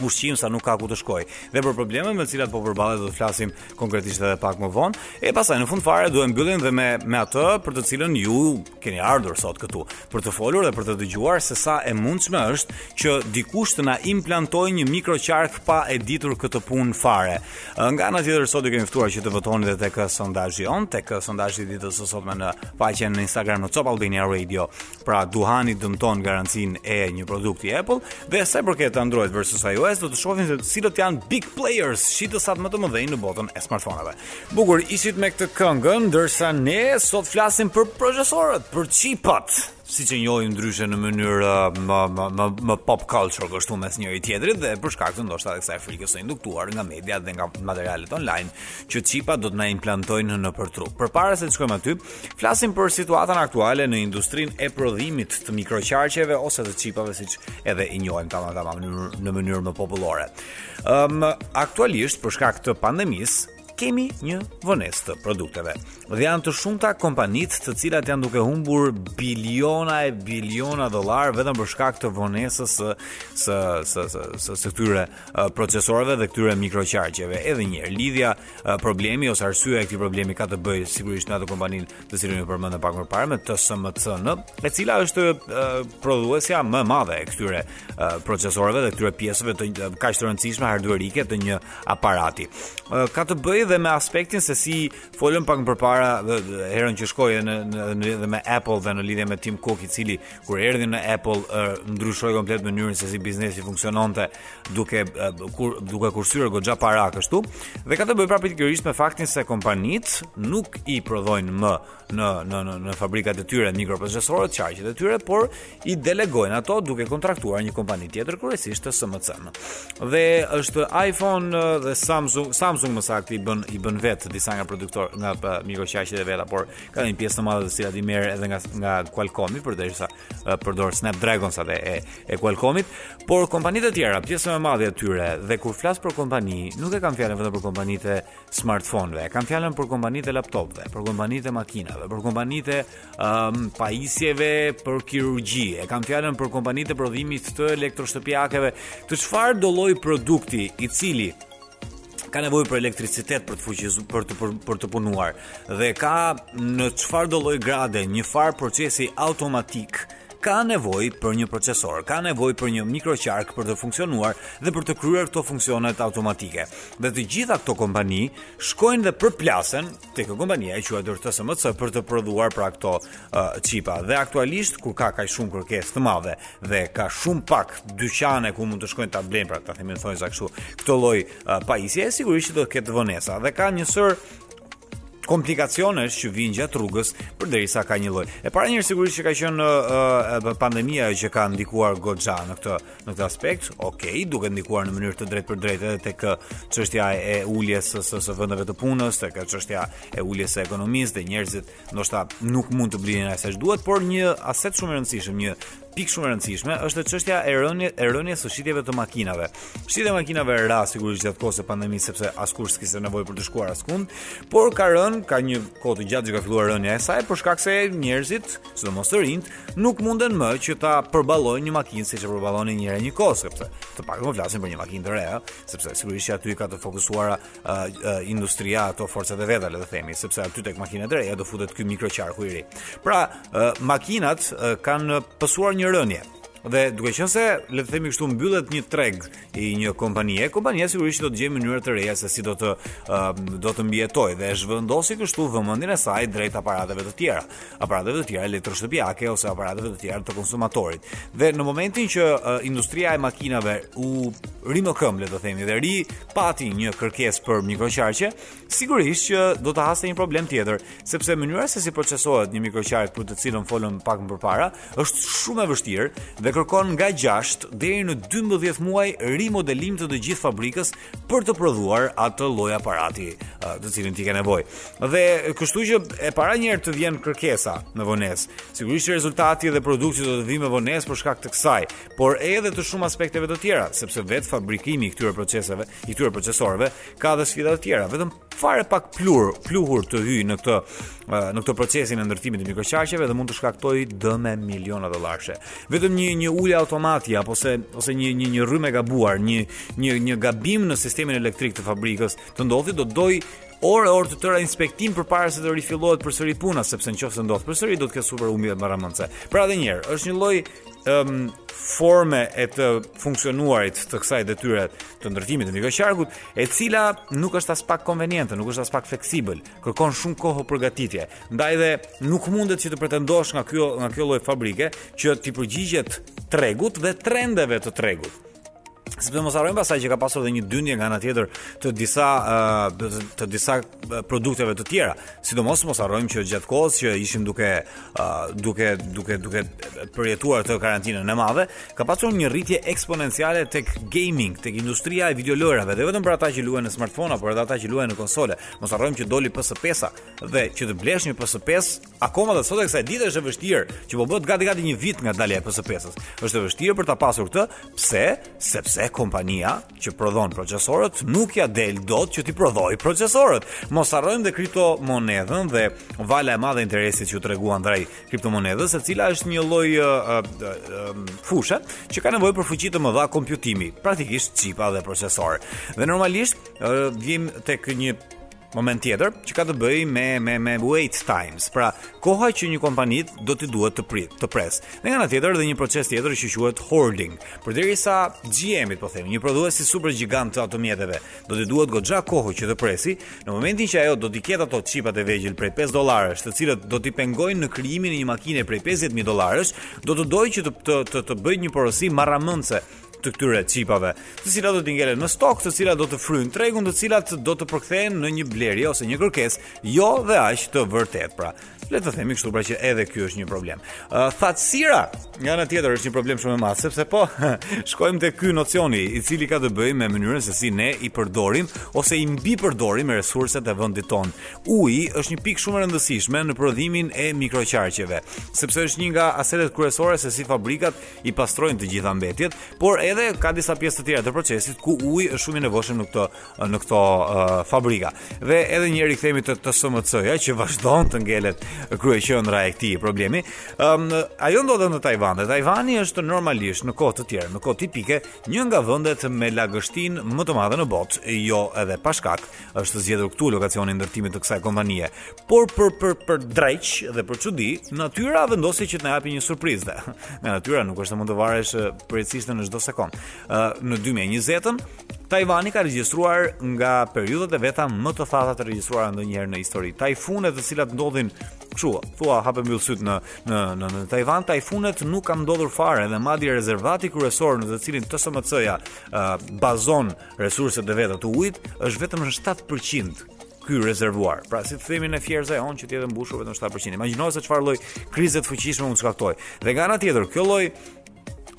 ushqim sa nuk ka ku të shkojë. Dhe për problemet me të cilat po përballet do të flasim konkretisht edhe pak më vonë. E pastaj në fund fare do e mbyllim dhe me me atë për të cilën ju keni ardhur sot këtu. për të folur dhe për të dëgjuar se sa e mundshme është që dikush të na implantojë një mikroqark pa e ditur këtë punë fare. Nga ana tjetër sot ju kemi ftuar që të votoni edhe tek sondazhi jonë, tek sondazhi i ditës së sotme në faqen në Instagram në Top Albania Radio. Pra duhani dëmton garancinë e një produkti Apple dhe sa i përket Android versus iOS do të shohim se cilët janë big players shitësat më të mëdhenj në botën e smartphone-ave. Bukur, ishit me këtë këngën, ndërsa ne sot flasim për procesorët, për çipat, siç e njohim ndryshe në mënyrë uh, më më më, më pop culture kështu mes njëri tjetrit dhe për shkak të ndoshta edhe kësaj frikës së induktuar nga media dhe nga materialet online që çipat do të na implantojnë nëpër trup. Përpara se të shkojmë aty, flasim për situatën aktuale në industrinë e prodhimit të mikroqarqeve ose të çipave siç edhe i njohim tamam tamam në mënyrë më popullore. Um, aktualisht, për shkak të pandemisë, kemi një vonesë të produkteve. Dhe janë të shumta kompanitë të cilat janë duke humbur biliona e biliona dollarë vetëm për shkak të vonesës së së së së, së, së këtyre procesorëve dhe këtyre mikroqarqeve. Edhe një herë lidhja problemi ose arsyeja e këtij problemi ka të bëjë sigurisht me atë kompaninë të cilën ju përmendëm pak përpara me TSMC-n, e cila është prodhuesja më e madhe e këtyre procesorëve dhe këtyre pjesëve të kaq të rëndësishme hardware-ike të një aparati. Ka të bëjë dhe me aspektin se si folëm pak përpara herën që shkoi në në dhe me Apple dhe në lidhje me Tim Cook i cili kur erdhi në Apple ndryshoi komplet mënyrën se si biznesi funksiononte duke kur duke kursyer goxha para kështu dhe ka të bëjë prapë pikërisht me faktin se kompanitë nuk i prodhojnë më në në në, në fabrikat e tyre mikroprocesorët, qarqet e tyre, por i delegojnë ato duke kontraktuar një kompani tjetër kryesisht TSMC-në. Dhe është iPhone dhe Samsung, Samsung më saktë i bën i bën vetë disa nga produktor nga mikroqarqet e veta, por ka një pjesë të madhe të cilat i merr edhe nga nga Qualcomm-i përderisa përdor Snapdragon-at e e, e Qualcomm-it, Por kompanitë e tjera, pjesa më e madhe e tyre dhe kur flas për kompani, nuk e kam fjalën vetëm për kompanitë e smartphone-ve, e kam fjalën për kompanitë e laptopëve, për kompanitë e makinave, për kompanitë e um, pajisjeve për kirurgji, e kam fjalën për kompanitë e prodhimit të elektroshtëpiakeve, të çfarëdo lloj produkti i cili ka nevojë për elektricitet për të fuqizuar për të për, për të punuar dhe ka në çfarëdo lloj grade njëfarë procesi automatik ka nevojë për një procesor, ka nevojë për një mikroqark për të funksionuar dhe për të kryer këto funksionet automatike. Dhe të gjitha këto kompani shkojnë dhe përplasen tek kompania e quajtur TSMC për të prodhuar pra këto uh, çipa. Dhe aktualisht kur ka kaq shumë kërkesë të madhe dhe ka shumë pak dyqane ku mund të shkojnë ta blejnë pra ta themi thonjëza kështu këtë lloj uh, pajisje, sigurisht që do të ketë vonesa dhe ka një sërë komplikacionesh që vijnë gjatë rrugës përderisa ka një lloj. E para njëherë sigurisht që ka qenë uh, pandemia që ka ndikuar goxha në këtë në këtë aspekt, ok, duke ndikuar në mënyrë të drejtpërdrejtë edhe tek uh, çështja e uljes së së, së vendeve të punës, tek uh, çështja e uljes së ekonomisë dhe njerëzit ndoshta nuk mund të blinin sa ç'duhet, por një aset shumë i rëndësishëm, një pikë shumë e rëndësishme është çështja e rënies e rënies së shitjeve të makinave. Shitja e makinave ra sigurisht gjatë kohës së pandemisë sepse askush s'kishte nevojë për të shkuar askund, por ka rënë ka një kohë të gjatë që ka filluar rënia e saj për shkak se njerëzit sidomos të rinjtë, nuk munden më që ta përballojnë një makinë siç e përballonin një herë e një kohë, sepse të paktën po flasim për një makinë të re, sepse sigurisht që aty i ka të fokusuara uh, uh, industria ato forcat e veta, le të themi, sepse aty tek makinat e reja do futet ky mikroqarku i ri. Pra, uh, makinat uh, kanë pësuar një rënie dhe duke qenë se le të themi kështu mbyllet një treg i një kompanie, kompania sigurisht do të gjejë mënyra të reja se si do të uh, do të mbijetojë dhe zhvendosi kështu vëmendjen e saj drejt aparateve të tjera, aparateve të tjera elektroshtëpiake ose aparateve të tjera të konsumatorit. Dhe në momentin që uh, industria e makinave u rimëkëmb, le të themi, dhe ripati një kërkesë për mikroqarqe, sigurisht që do të haste një problem tjetër, sepse mënyra se si procesohet një mikroqarq për të cilën folëm pak më parë, është shumë e vështirë dhe kërkon nga 6 deri në 12 muaj rimodelim të të gjithë fabrikës për të prodhuar atë lloj aparati të cilin ti ke nevojë. Dhe kështu që e para një herë të vjen kërkesa me vonesë. Sigurisht që rezultati dhe produkti do të vijë me vonesë për shkak të kësaj, por edhe të shumë aspekteve të tjera, sepse vetë fabrikimi i këtyre proceseve, i këtyre procesorëve ka edhe sfida të tjera. Vetëm fare pak plur, pluhur të hyjë në këtë në këtë procesin e ndërtimit të mikroqarqeve dhe mund të shkaktojë dëme miliona dollarëshe. Vetëm një një ulje automati apo se ose një një një rrymë e gabuar, një një një gabim në sistemin elektrik të fabrikës të ndodhi do të doj orë orë të tëra inspektim përpara se të rifillohet përsëri puna, sepse në qoftë se ndodh përsëri do të ketë super humbje marramendëse. Pra edhe një herë, është një lloj um, forme e të funksionuarit të kësaj detyre të ndërtimit të mikroqarkut, e cila nuk është aspak konveniente, nuk është aspak fleksibël, kërkon shumë kohë përgatitje. Ndaj dhe nuk mundet që të pretendosh nga kjo nga kjo lloj fabrike që t'i përgjigjet tregut dhe trendeve të tregut. Sepse mos harrojmë pasaj që ka pasur edhe një dyndje nga ana tjetër të disa të disa produkteve të tjera. Sidomos mos harrojmë që gjatë kohës që ishim duke duke duke duke përjetuar këtë karantinën e madhe, ka pasur një rritje eksponenciale tek gaming, tek industria e videolojrave, jo vetëm për ata që luajnë në smartphone-a por edhe ata që luajnë në konsole. Mos harrojmë që doli PS5-a dhe që të blesh një PS5, akoma dhe sot e kësaj dite është e vështirë, që po bëhet gati gati një vit nga dalja e PS5-s. Është e vështirë për ta pasur këtë, pse? Sepse kompania që prodhon procesorët nuk ia del dot që t'i prodhojë procesorët. Mos harrojmë dhe kriptomonedhën dhe vala e madhe e interesit që u tregua ndaj kriptomonedhës, e cila është një lloj uh, uh, fushe që ka nevojë për fuqi të mëdha kompjutimi, praktikisht çipa dhe procesorë. Dhe normalisht uh, vim tek një Moment tjetër që ka të bëjë me me me wait times, pra koha që një kompani do t'i duhet të prit, të pres. Dhe nga ana tjetër dhe një proces tjetër që quhet hoarding. Përderisa GM-it po themi, një prodhuesi super gjigant të automjeteve, do t'i duhet goxha kohë që të presi, në momentin që ajo do t'i ketë ato çipat e vegjël prej 5 dollarësh, të cilët do t'i pengojnë në krijimin e një makine prej 50000 dollarësh, do të dojë që të të të, të bëjë një porosi marramendëse të këtyre çipave, të cilat do të ngelen në stok, të cilat do të fryjnë tregun, të cilat do të përkthehen në një blerje ose një kërkesë, jo dhe aq të vërtetë. Pra, le të themi kështu pra që edhe ky është një problem. Uh, thatësira, nga ana tjetër është një problem shumë i madh, sepse po shkojmë te ky nocioni, i cili ka të bëjë me mënyrën se si ne i përdorim ose i mbipërdorim resurset e vendit tonë. Uji është një pikë shumë e rëndësishme në prodhimin e mikroqarqeve, sepse është një nga asetet kryesore se si fabrikat i pastrojnë të gjitha mbetjet, por edhe ka disa pjesë të tjera të procesit ku uji është shumë i nevojshëm në këto në këto uh, fabrika. Dhe edhe një herë kthehemi te TSMC-ja që vazhdon të ngelet kryeqendra e këtij problemi. Ëm um, ajo ndodhet në Tajvan. Dhe Tajvani është normalisht në kohë të tjera, në kohë tipike, një nga vendet me lagështinë më të madhe në botë, jo edhe pa shkak. është zgjedhur këtu lokacioni i ndërtimit të kësaj kompanie. Por për për për dreq dhe për çudi, natyra vendosi që të na japë një surprizë. Nga natyra nuk është se mund të varesh precisisht në çdo sekondë. Ë në 2020-ën Tajvani ka regjistruar nga periudhat e veta më të thata të regjistruara ndonjëherë në histori. Tajfunet të cilat ndodhin kështu, thuaj hap e mbyll sytë në në në në Tajvan, tajfunet nuk kanë ndodhur fare dhe madje rezervati kryesor në të cilin TSMC-ja uh, bazon Resurset e veta të ujit është vetëm në 7% ky rezervuar. Pra si të themi te Fierza jonë që të jetë mbushur vetëm 7%. Imagjino se çfarë lloj krize të fuqishme mund të shkaktojë. Dhe nga ana tjetër, kjo lloj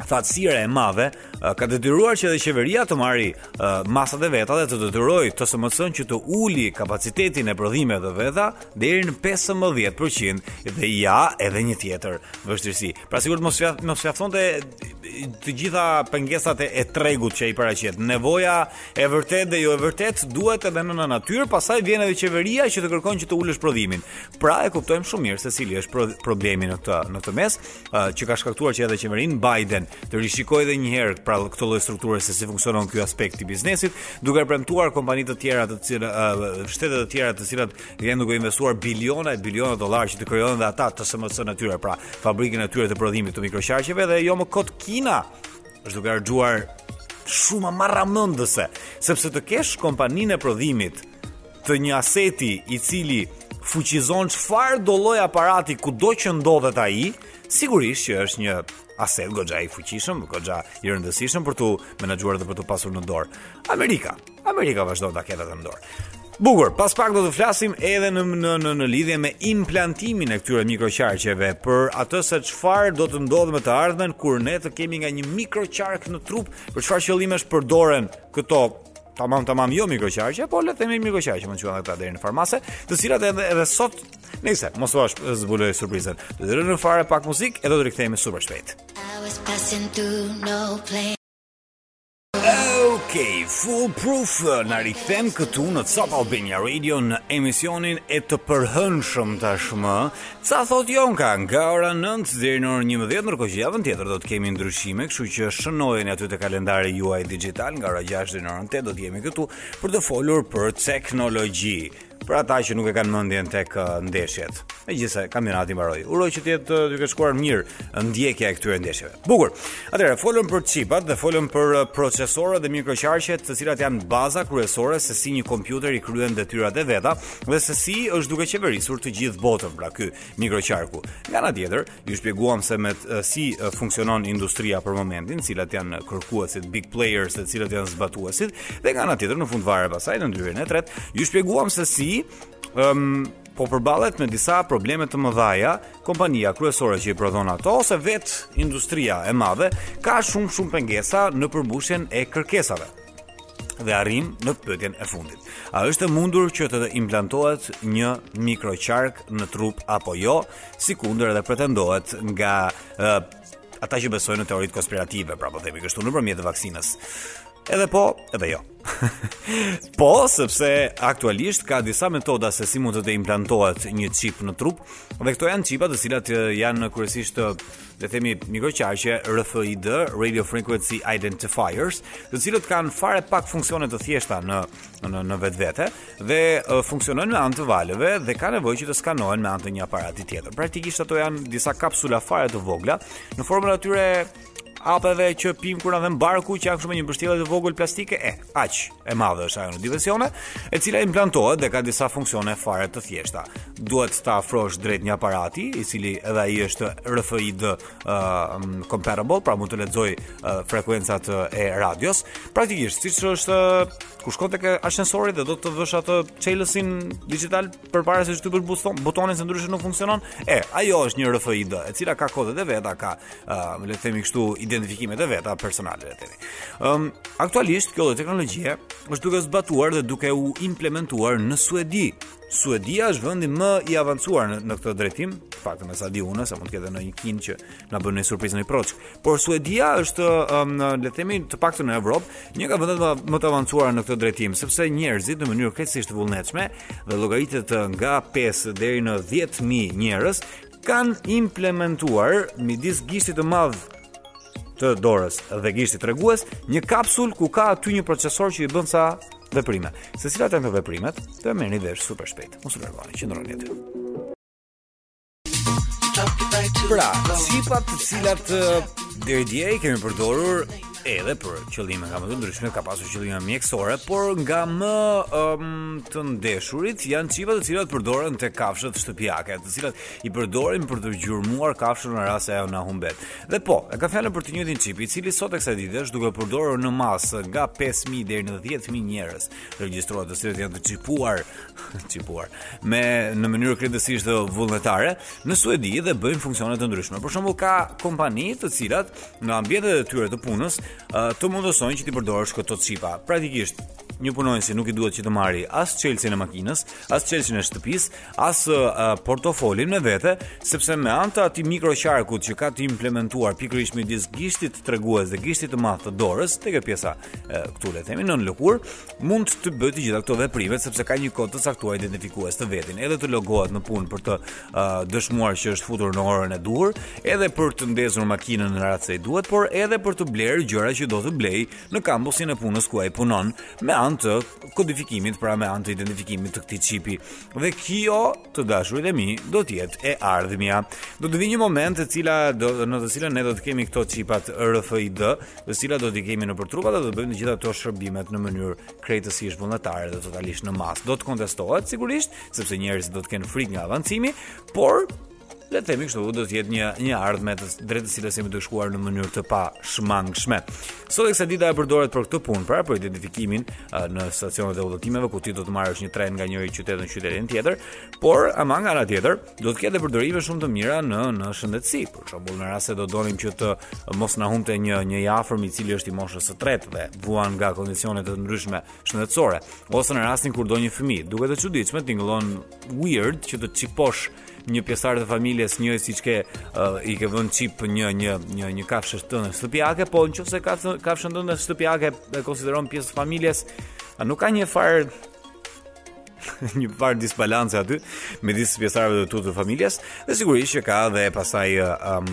thatësire e madhe ka detyruar që edhe qeveria të marri masat e veta dhe të detyrojë TSMC-në që të uli kapacitetin e prodhimeve të veta deri në 15% dhe ja edhe një tjetër vështirësi. Pra sikur të mos fjaf, mos fjaftonte të gjitha pengesat e, e tregut që ai paraqet. Nevoja e vërtetë dhe jo e vërtetë duhet edhe nëna natyrë, pastaj vjen edhe qeveria që të kërkon që të ulësh prodhimin. Pra e kuptojmë shumë mirë se cili është pro, problemi në këtë në këtë mes, uh, që ka shkaktuar që edhe qeverinë Biden të rishikojë edhe një herë pra këtë lloj strukture se si funksionon ky aspekt i biznesit, duke premtuar kompani të tjera të cilat uh, shtete të tjera të cilat Janë duke investuar biliona e biliona dollarë që të krijojnë dhe ata TSMC-në e tyre, pra fabrikën e tyre të prodhimit të mikroqarqeve dhe jo më kot Kina është duke harxhuar shuma marramendëse, sepse të kesh kompaninë e prodhimit të një aseti i cili fuqizon çfarëdo lloj aparati kudo që ndodhet ai, sigurisht që është një aset goxha i fuqishëm, goxha i rëndësishëm për t'u menaxhuar dhe për t'u pasur në dorë. Amerika, Amerika vazhdon ta ketë atë në dorë. Bukur, pas pak do të flasim edhe në në në, në lidhje me implantimin e këtyre mikroqarqeve për atë se çfarë do të ndodhë me të ardhmen kur ne të kemi nga një mikroqark në trup, për çfarë qëllimesh përdoren këto tamam tamam jo mikroqarqe, po le të themi mikroqarqe, mund të quhen ata deri në farë mase, të cilat edhe edhe sot, nëse mos ua zbuloj surprizën. Do të rënë fare pak muzikë e do të rikthehemi super shpejt. I was passing through no place. Okej, full proof na rikthem këtu në Top Albania Radio në emisionin e të përhënshëm tashmë. Ca thotë Jonka nga ora 9 deri në orën 11, ndërkohë që javën tjetër do të kemi ndryshime, kështu që shënojeni aty te kalendari juaj digital nga ora 6 deri në orën 8 do të jemi këtu për të folur për teknologji. për ata që nuk e kanë mendjen tek uh, ndeshjet. Megjithëse kampionati mbaroi. Uroj që të jetë uh, duke shkuar mirë uh, ndjekja e këtyre ndeshjeve. Bukur. Atëherë folëm për çipat dhe folëm për procesorët dhe mikroqarqet, të cilat janë baza kryesore se si një kompjuter i kryen detyrat e veta dhe se si është duke qeverisur të gjithë botën pra ky mikroqarku. Nga ana tjetër, Ju shpjeguam se me si funksionon industria për momentin, cilat janë kërkuesit, big players, edhe cilët janë zbatuesit dhe nga ana tjetër në fund fare pastaj në ndërhyrjen e tretë, ju shpjeguam se si um, po përballet me disa probleme të mëdha. Kompania kryesore që i prodhon ato ose vetë industria e madhe ka shumë shumë pengesa në përmbushjen e kërkesave. Dhe arrijmë në pyetjen e fundit. A është e mundur që të implantohet një mikroqark në trup apo jo, sikundër edhe pretendohet nga uh, ata që besojnë në teoritë konspirative, pra po themi kështu nëpërmjet vaksinës. Edhe po, edhe jo. po, sepse aktualisht ka disa metoda se si mund të të implantohet një çip në trup, dhe këto janë çipa të cilat janë kryesisht le të themi mikroqarqe RFID, Radio Frequency Identifiers, të cilët kanë fare pak funksione të thjeshta në në në vetvete dhe uh, funksionojnë me anë të valëve dhe kanë nevojë që të skanohen me anë të një aparati tjetër. Praktikisht ato janë disa kapsula fare të vogla në formën e atyre hapeve që pim kur na dhemb barku që janë kështu me një mbështjellje të vogël plastike e aq e madhe është ajo në dimensione, e cila implantohet dhe ka disa funksione fare të thjeshta. Duhet ta afrosh drejt një aparati, i cili edhe ai është RFID uh, compatible, pra mund të lexojë uh, frekuencat uh, e radios. Praktikisht, siç është uh, kur shkon tek ashensori dhe do të vësh atë çelësin digital përpara se të shtypësh buton, butonin se ndryshe nuk funksionon. E, ajo është një RFID, e cila ka kodet e veta, ka, uh, le të themi kështu, identifikimet e veta personale le të themi. Ëm, um, aktualisht kjo teknologjia është duke zbatuar dhe duke u implementuar në Suedi. Suedia është vendi më i avancuar në, në këtë drejtim, fakt me sa di unë, se mund të ketë ndonjë kin që na bën një surprizë në Proçk. Por Suedia është, um, le të themi, të paktën në Evropë, një nga vendet më të avancuara në këtë drejtim, sepse njerëzit në mënyrë krejtësisht të vullnetshme dhe llogaritet nga 5 deri në 10000 njerëz kanë implementuar midis gishtit të madh të dorës dhe gishtit tregues një kapsul ku ka aty një procesor që i bën ca veprime. Se cilat janë këto veprimet? Do ta merrni vesh super shpejt. Mos u largoni, qëndroni aty. Pra, çipat të cilat deri dje i kemi përdorur edhe për qëllime nga më të ndryshme, ka pasur qëllime mjekësore, por nga më um, të ndeshurit janë çipat të cilat përdoren te kafshët shtëpiake, të cilat i përdorim për të gjurmuar kafshën në rast se ajo na humbet. Dhe po, e ka fjalën për të njëjtin çip, i cili sot e kësaj dite është duke përdorur në masë nga 5000 deri në 10000 njerëz, regjistrohet të cilët janë të çipuar çipuar me në mënyrë krejtësisht vullnetare në Suedi dhe bëjnë funksione të ndryshme. Për shembull ka kompani të cilat në ambientet e tyre të punës të mundësojnë që t'i përdorësh këto çipa. Praktikisht një punonjësi nuk i duhet që të marri as çelësin e makinës, as çelësin e shtëpisë, as uh, portofolin me vete, sepse me anë të atij mikroqarkut që ka të implementuar pikërisht midis gishtit tregues dhe gishtit të madh të dorës, tek kjo pjesa këtu le të themi nën lëkurë, mund të bëjë të gjitha këto veprime sepse ka një kod të caktuar identifikues të vetin, edhe të logohet në punë për të uh, dëshmuar që është futur në orën e duhur, edhe për të ndezur makinën në rast se i duhet, por edhe për të blerë gjëra që do të blejë në kampusin e punës ku ai punon me anë të kodifikimit, pra me anë të identifikimit të këtij çipi. Dhe kjo të dashurit e mi do të jetë e ardhmja. Do të vijë një moment e cila do në të cilën ne do të kemi këto çipat RFID, të cilat do t'i kemi nëpër trupat dhe do të bëjmë të gjitha ato shërbimet në mënyrë krejtësisht vullnetare dhe totalisht në masë. Do të kontestohet sigurisht, sepse njerëzit do të kenë frikë nga avancimi, por le të themi kështu, do të jetë një një ardhme drejt të cilës jemi duke shkuar në mënyrë të pashmangshme. Sot e kësaj dite përdoret për këtë punë, pra për identifikimin në stacionet e udhëtimeve ku ti do të marrësh një tren nga njëri qytet në qytetin tjetër, por ama nga ana tjetër do të ketë përdorime shumë të mira në në shëndetësi. Për shembull, në rast se do donim që të mos na humbte një një i afërm i cili është i moshës së tretë dhe vuan nga kondicione të ndryshme shëndetësore, ose në rastin kur do një fëmijë, duket e çuditshme tingëllon weird që të çiposh një pjesëtar të familjes një siç ke uh, i ke vënë çip një një një një kafshe tënde shtëpiake, po në qoftë se kafshën tënde shtëpiake e konsideron pjesë të familjes, a nuk ka një farë një farë disbalance aty midis pjesëtarëve të tu të familjes dhe sigurisht që ka dhe pastaj um,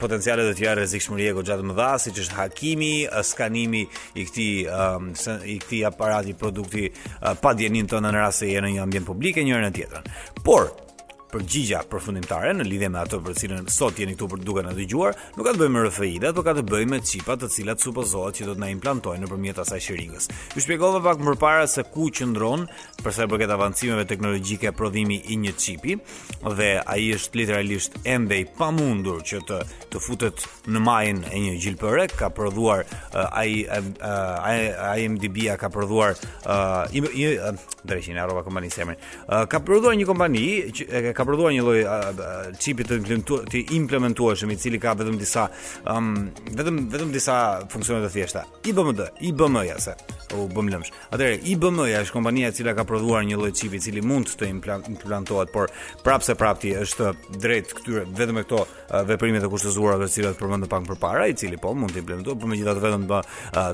potenciale të tjera rrezikshmërie goxha të mëdha, siç është hakimi, skanimi i këtij, um, i këtij aparati produkti uh, pa dijeninë tënde në rast se je në një ambient publik e njërën e tjetrën. Por, përgjigja përfundimtare në lidhje me atë për të cilën sot jeni këtu për duke na dëgjuar, nuk ka të bëjë me RFID-a, por ka të bëjë me çipa të cilat supozohet që do të na implantojnë nëpërmjet asaj shiringës. Ju shpjegova pak përpara se ku qëndron për sa i përket avancimeve teknologjike prodhimi i një çipi, dhe ai është literalisht ende i pamundur që të futet në majën e një gjilpëre, ka prodhuar uh, ai uh, IMDb-a ka prodhuar uh, i, i, uh, dreqin e ka prodhuar kompani se mend. Uh, ka prodhuar një kompani që e, ka prodhuar një lloj çipi uh, të, të implementueshëm i cili ka vetëm disa um, vetëm vetëm disa funksione të thjeshta. IBMD, IBM-ja se u bëm lëmsh. Atëherë, IBM-ja është kompania e cila ka prodhuar një lloj çipi i cili mund të implantohet, por prapëseprapë ti është drejt këtyre vetëm me këto veprimet e kushtëzuara të cilat përmendëm pak përpara, i cili po mund të implementohet, por megjithatë vetëm ba,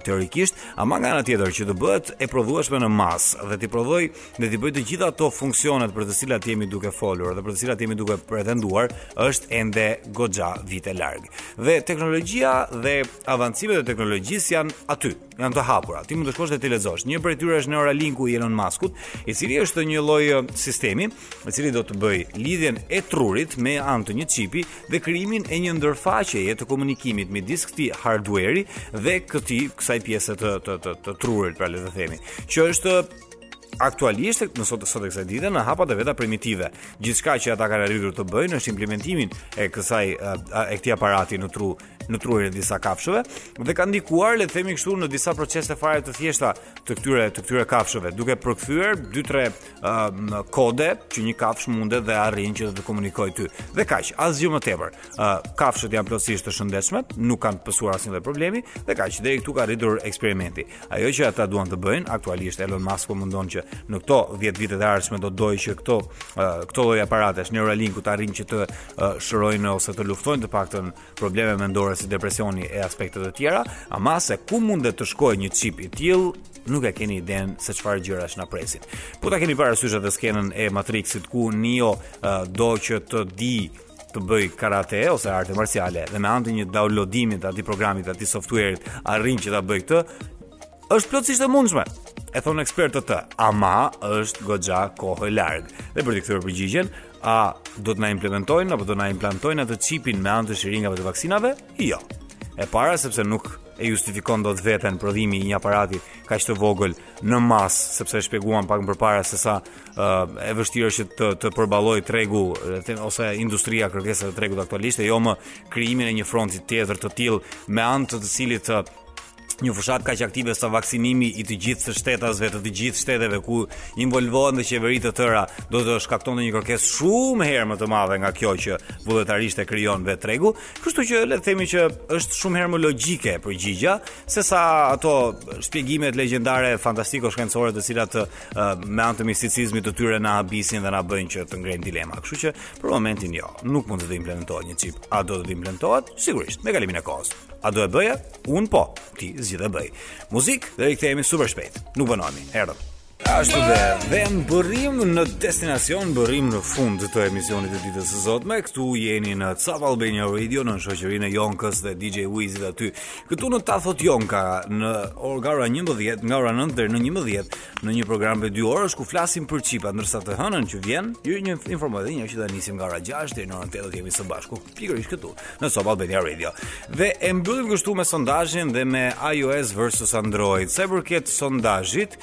teorikisht, ama nga ana tjetër që të bëhet e prodhueshme në masë dhe të prodhoj dhe t'i bëjë të gjitha ato funksionet për të cilat jemi duke folur dhe për të cilat jemi duke pretenduar, është ende goxha vite larg. Dhe teknologjia dhe avancimet e teknologjisë janë aty, janë të hapura. Ti mund të shkosh dhe t'i lexosh. Një prej tyre është Neuralinku i Elon Muskut, i cili është një lloj sistemi, i cili do të bëjë lidhjen e trurit me anë të një çipi dhe krijimin e një ndërfaqeje të komunikimit midis këtij hardware-i dhe këtij kësaj pjese të të të, të trurit, pra le të themi, që është aktualisht në sot sot e kësaj dite në hapat e veta primitive. Gjithçka që ata kanë arritur të bëjnë është implementimin e kësaj e këtij aparati në tru në trurin e disa kafshëve dhe ka ndikuar le të themi kështu në disa procese fare të thjeshta të këtyre të këtyre kafshëve duke përkthyer 2-3 um, kode që një kafshë mundet dhe arrin që të komunikojë ty dhe kaq asgjë më tepër uh, kafshët janë plotësisht të shëndetshme nuk kanë pësuar asnjë lloj problemi dhe kaq deri këtu ka arritur eksperimenti ajo që ata duan të bëjnë aktualisht Elon Musk po mundon që në këto 10 vitet e ardhshme do të dojë që këto uh, këto lloj aparatesh Neuralinku të arrijnë që të shërojnë ose të luftojnë të paktën probleme mendore si depresioni e aspektet e tjera, ama se ku mundet të shkojë një çip i tillë, nuk e keni idenë se çfarë gjërash na presin. Po ta keni parasysh edhe skenën e Matrixit ku Neo uh, do që të di të bëjë karate ose arte marciale dhe me anë të një downloadimi të atij programit, të atij softuerit, arrin që ta bëjë këtë, është plotësisht e mundshme. E thonë ekspertët këtë, ama është goxha kohë larg. Dhe për t'i kthyer përgjigjen, A do të na implementojnë apo do na implantojnë atë çipin me anë të shiringave të vaksinave? Jo. E para sepse nuk e justifikon dot veten prodhimi i një aparati kaq të vogël në masë, sepse e shpjeguam pak më parë se sa uh, e vështirë është të të përballojë tregu ose industria kërkesat e tregut aktualisht, e jo më krijimin e një fronti tjetër të tillë me anë të të cilit të një fushatë kaq aktive sa vaksinimi i të gjithë shtetasve të të gjithë shteteve ku involvohen dhe qeveri të tëra do të shkaktonte një kërkesë shumë herë më të madhe nga kjo që vullnetarisht e krijon vetë tregu. Kështu që le të themi që është shumë herë më logjike përgjigja se sa ato shpjegimet legjendare fantastiko shkencore të cilat uh, me anë të misticizmit të tyre na habisin dhe na bëjnë që të ngrejmë dilema. Kështu që për momentin jo, nuk mund të, të implementohet një çip. A do të implementohet? Sigurisht, me kalimin e kohës. A do e bëja? Unë po, ti zgjidh e bëj. Muzikë dhe rikthehemi super shpejt. Nuk vonohemi. Erdhëm. Ashtu dhe, dhe mbërrijmë në destinacion, mbërrijmë në fund të emisionit të ditës së sotme, këtu jeni në Top Albania Radio, në shoqërinë e Jonkës dhe DJ Wizit aty. Këtu në Ta thotë Jonka, në nga ora 11, nga ora 9 deri në 11, në një program prej 2 orësh ku flasim për çipa, ndërsa të hënën që vjen, ju informojmë që do nisim nga ora 6 deri në orën 8 do jemi së bashku. pikërisht këtu në Top Albania Radio. Dhe e mbyllim kështu me sondazhin dhe me iOS versus Android. Sa i përket sondazhit,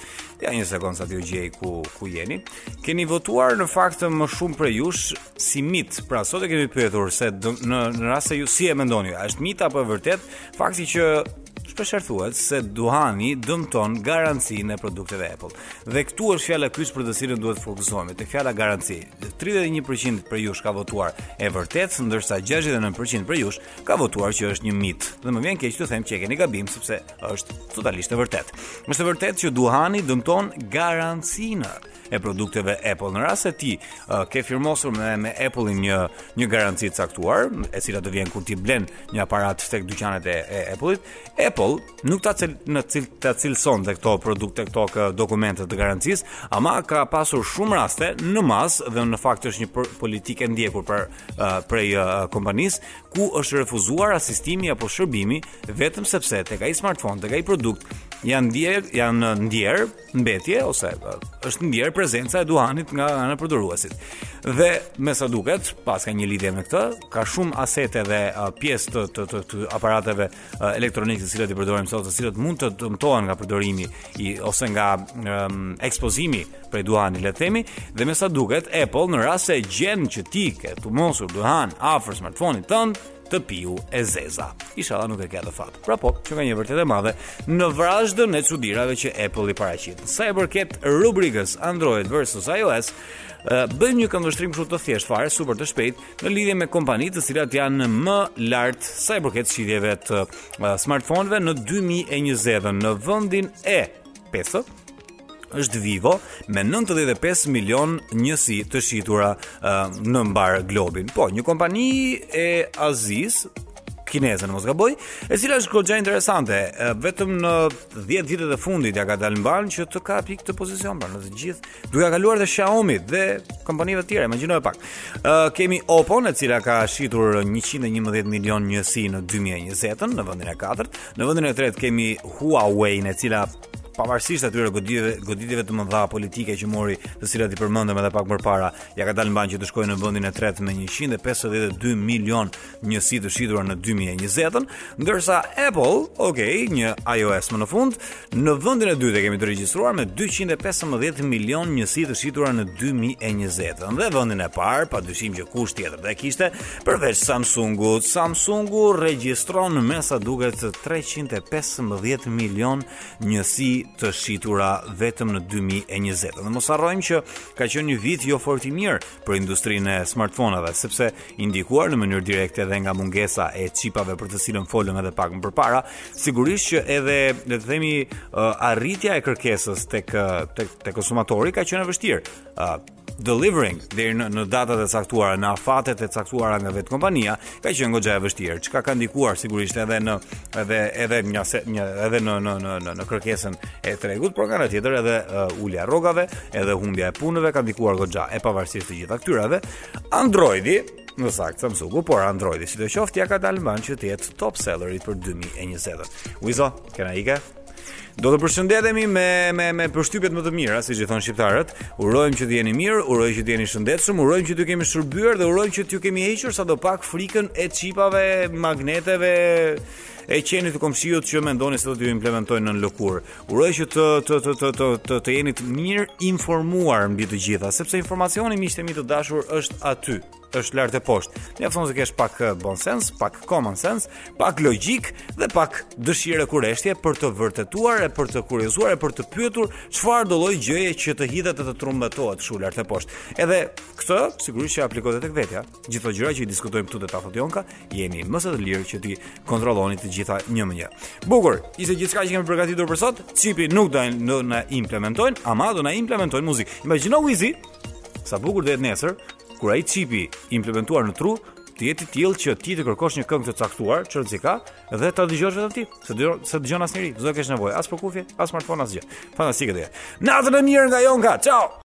ja një sekondë sa t'ju gjej ku ku jeni. Keni votuar në fakt më shumë prej jush si mit. Pra sot e kemi pyetur se dë, në në rast se ju si e mendoni, a është mit apo e vërtetë? Fakti që shpesh thuhet se duhani dëmton garancinë e produkteve Apple. Dhe këtu është fjala kyçe për të cilën duhet të fokusohemi, tek fjala garanci. 31% prej jush ka votuar e vërtetë, ndërsa 69% prej jush ka votuar që është një mit. Dhe më vjen keq t'ju them që e keni gabim sepse është totalisht e vërtetë. Është e vërtetë që duhani dëmton garancinë e produkteve Apple. Në rast se ti uh, ke firmosur me, me Apple-in një një garanci të caktuar, e cila të vjen kur ti blen një aparat tek dyqanet e, e Apple-it, Apple nuk ta cil, në cil, ta cilëson te këto produkte, te këto dokumente të garancisë, ama ka pasur shumë raste në masë dhe në fakt është një politikë e ndjekur për uh, prej uh, kompanisë ku është refuzuar asistimi apo shërbimi vetëm sepse tek ai smartphone, tek ai produkt janë ndjerë, janë ndjerë mbetje ose uh, është ndjerë prezenca e duhanit nga ana e përdoruesit. Dhe me sa duket, paska një lidhje me këtë, ka shumë asete dhe uh, pjesë të, të, të, të aparateve elektronikë të cilat i përdorim sot, të cilat mund të dëmtohen nga përdorimi i ose nga um, ekspozimi prej duhanit, le të themi, dhe me sa duket Apple në rast se gjen që ti ke tymosur duhan afër smartphone-it tënd, të piu e zeza. Ishalla nuk e ke atë fat. Prapë, që ka një vërtet e madhe në vrazhdën e çudirave që Apple i paraqit. Sa i përket rubrikës Android versus iOS, bëjmë një këndvështrim kështu të thjeshtë fare, super të shpejtë, në lidhje me kompanitë të cilat janë më lart sa i përket shitjeve të uh, smartphone-ve në 2020-ën në vendin e 5 është Vivo me 95 milion njësi të shitura uh, në mbarë globin. Po, një kompani e Azisë, kineze në mos gaboj, e cila është goxha interesante, uh, vetëm në 10 vitet e fundit ia ka dalë mbanë që të kapi këtë pozicion pra në të gjithë Duke kaluar te Xiaomi dhe kompanive të tjera, imagjinoje pak. Ë uh, kemi Oppon, e cila ka shitur 111 milion njësi në 2020-ën në vendin e katërt. Në vendin e tretë kemi Huawein, e cila pavarësisht atyre goditjeve goditjeve të mëdha politike që mori, të cilat i përmendëm edhe pak më përpara, ia ka dalë mbanë që të shkojë në vendin e tretë me 152 milion njësi të shitura në 2020-ën, ndërsa Apple, ok, një iOS më në fund, në vendin e dytë e kemi të regjistruar me 215 milion njësi të shitura në 2020-ën, dhe vendin e parë, padyshim që kush tjetër do e kishte, përveç Samsungut, Samsungu regjistron mesa duket 315 milion njësi të shitura vetëm në 2020-ën. Dhe mos harrojmë që ka qenë një vit jo fort i mirë për industrinë e smartfoneve, sepse I ndikuar në mënyrë direkte edhe nga mungesa e çipave për të cilën folëm edhe pak më përpara, sigurisht që edhe le të themi uh, arritja e kërkesës tek tek te konsumatori ka qenë e vështirë. Uh, delivering deri në, në datat e caktuara, në afatet e caktuara nga vetë kompania, ka qenë goxha e vështirë, çka ka ndikuar sigurisht edhe në edhe edhe një, një edhe në në në në, në kërkesën e tregut, por nga ana tjetër edhe uh, ulja e rrogave, edhe humbja e punëve ka ndikuar goxha e pavarësisht të gjitha këtyrave. Androidi, më saktë Samsungu, por Androidi sido qoftë ia ka dalë mbanë që të jetë top selleri për 2020. Wizo, kena ik? Do të përshëndetemi me me me përshtypjet më të mira, siç i thonë shqiptarët. Urojmë që të jeni mirë, urojmë që të jeni shëndetshëm, urojmë që t'ju kemi shërbyer dhe urojmë që t'ju kemi hequr sadopak frikën e çipave, magneteve e qenit të komshiut që mendoni se do t'ju implementojnë nën lëkurë. Uroj që të të të të të të të jeni të mirinformuar mbi të gjitha, sepse informacioni miqtë e mi të dashur është aty, është lart e poshtë. Mjafton të kesh pak eh, bon sens, pak common sense, pak logjikë dhe pak dëshirë e kureshtje për të vërtetuar e për të kuriozuar e për të pyetur çfarëdolloj gjëje që të hidhet e të trumbetohet kështu lart e poshtë. Edhe këtë sigurisht që aplikojeni tek vetja. Gjithë këto gjëra që i diskutojmë këtu te Jonka, jeni më se të lirë që t'i kontrolloni të gjitha një më një. Bukur, ishte gjithçka që kemi përgatitur për sot. Çipi nuk do na implementojnë, ama do na implementojnë muzikë. Imagjino Wizi, sa bukur do jetë nesër kur ai çip i implementuar në tru të jetë i tillë që ti të kërkosh një këngë të caktuar, çfarë ti ka, dhe ta dëgjosh vetëm ti. S'e dëgjon, s'e dëgjon asnjëri, s'do kesh nevojë as për kufje, as smartphone asgjë. Fantastike dhe. Natën e mirë nga Jonka. Ciao.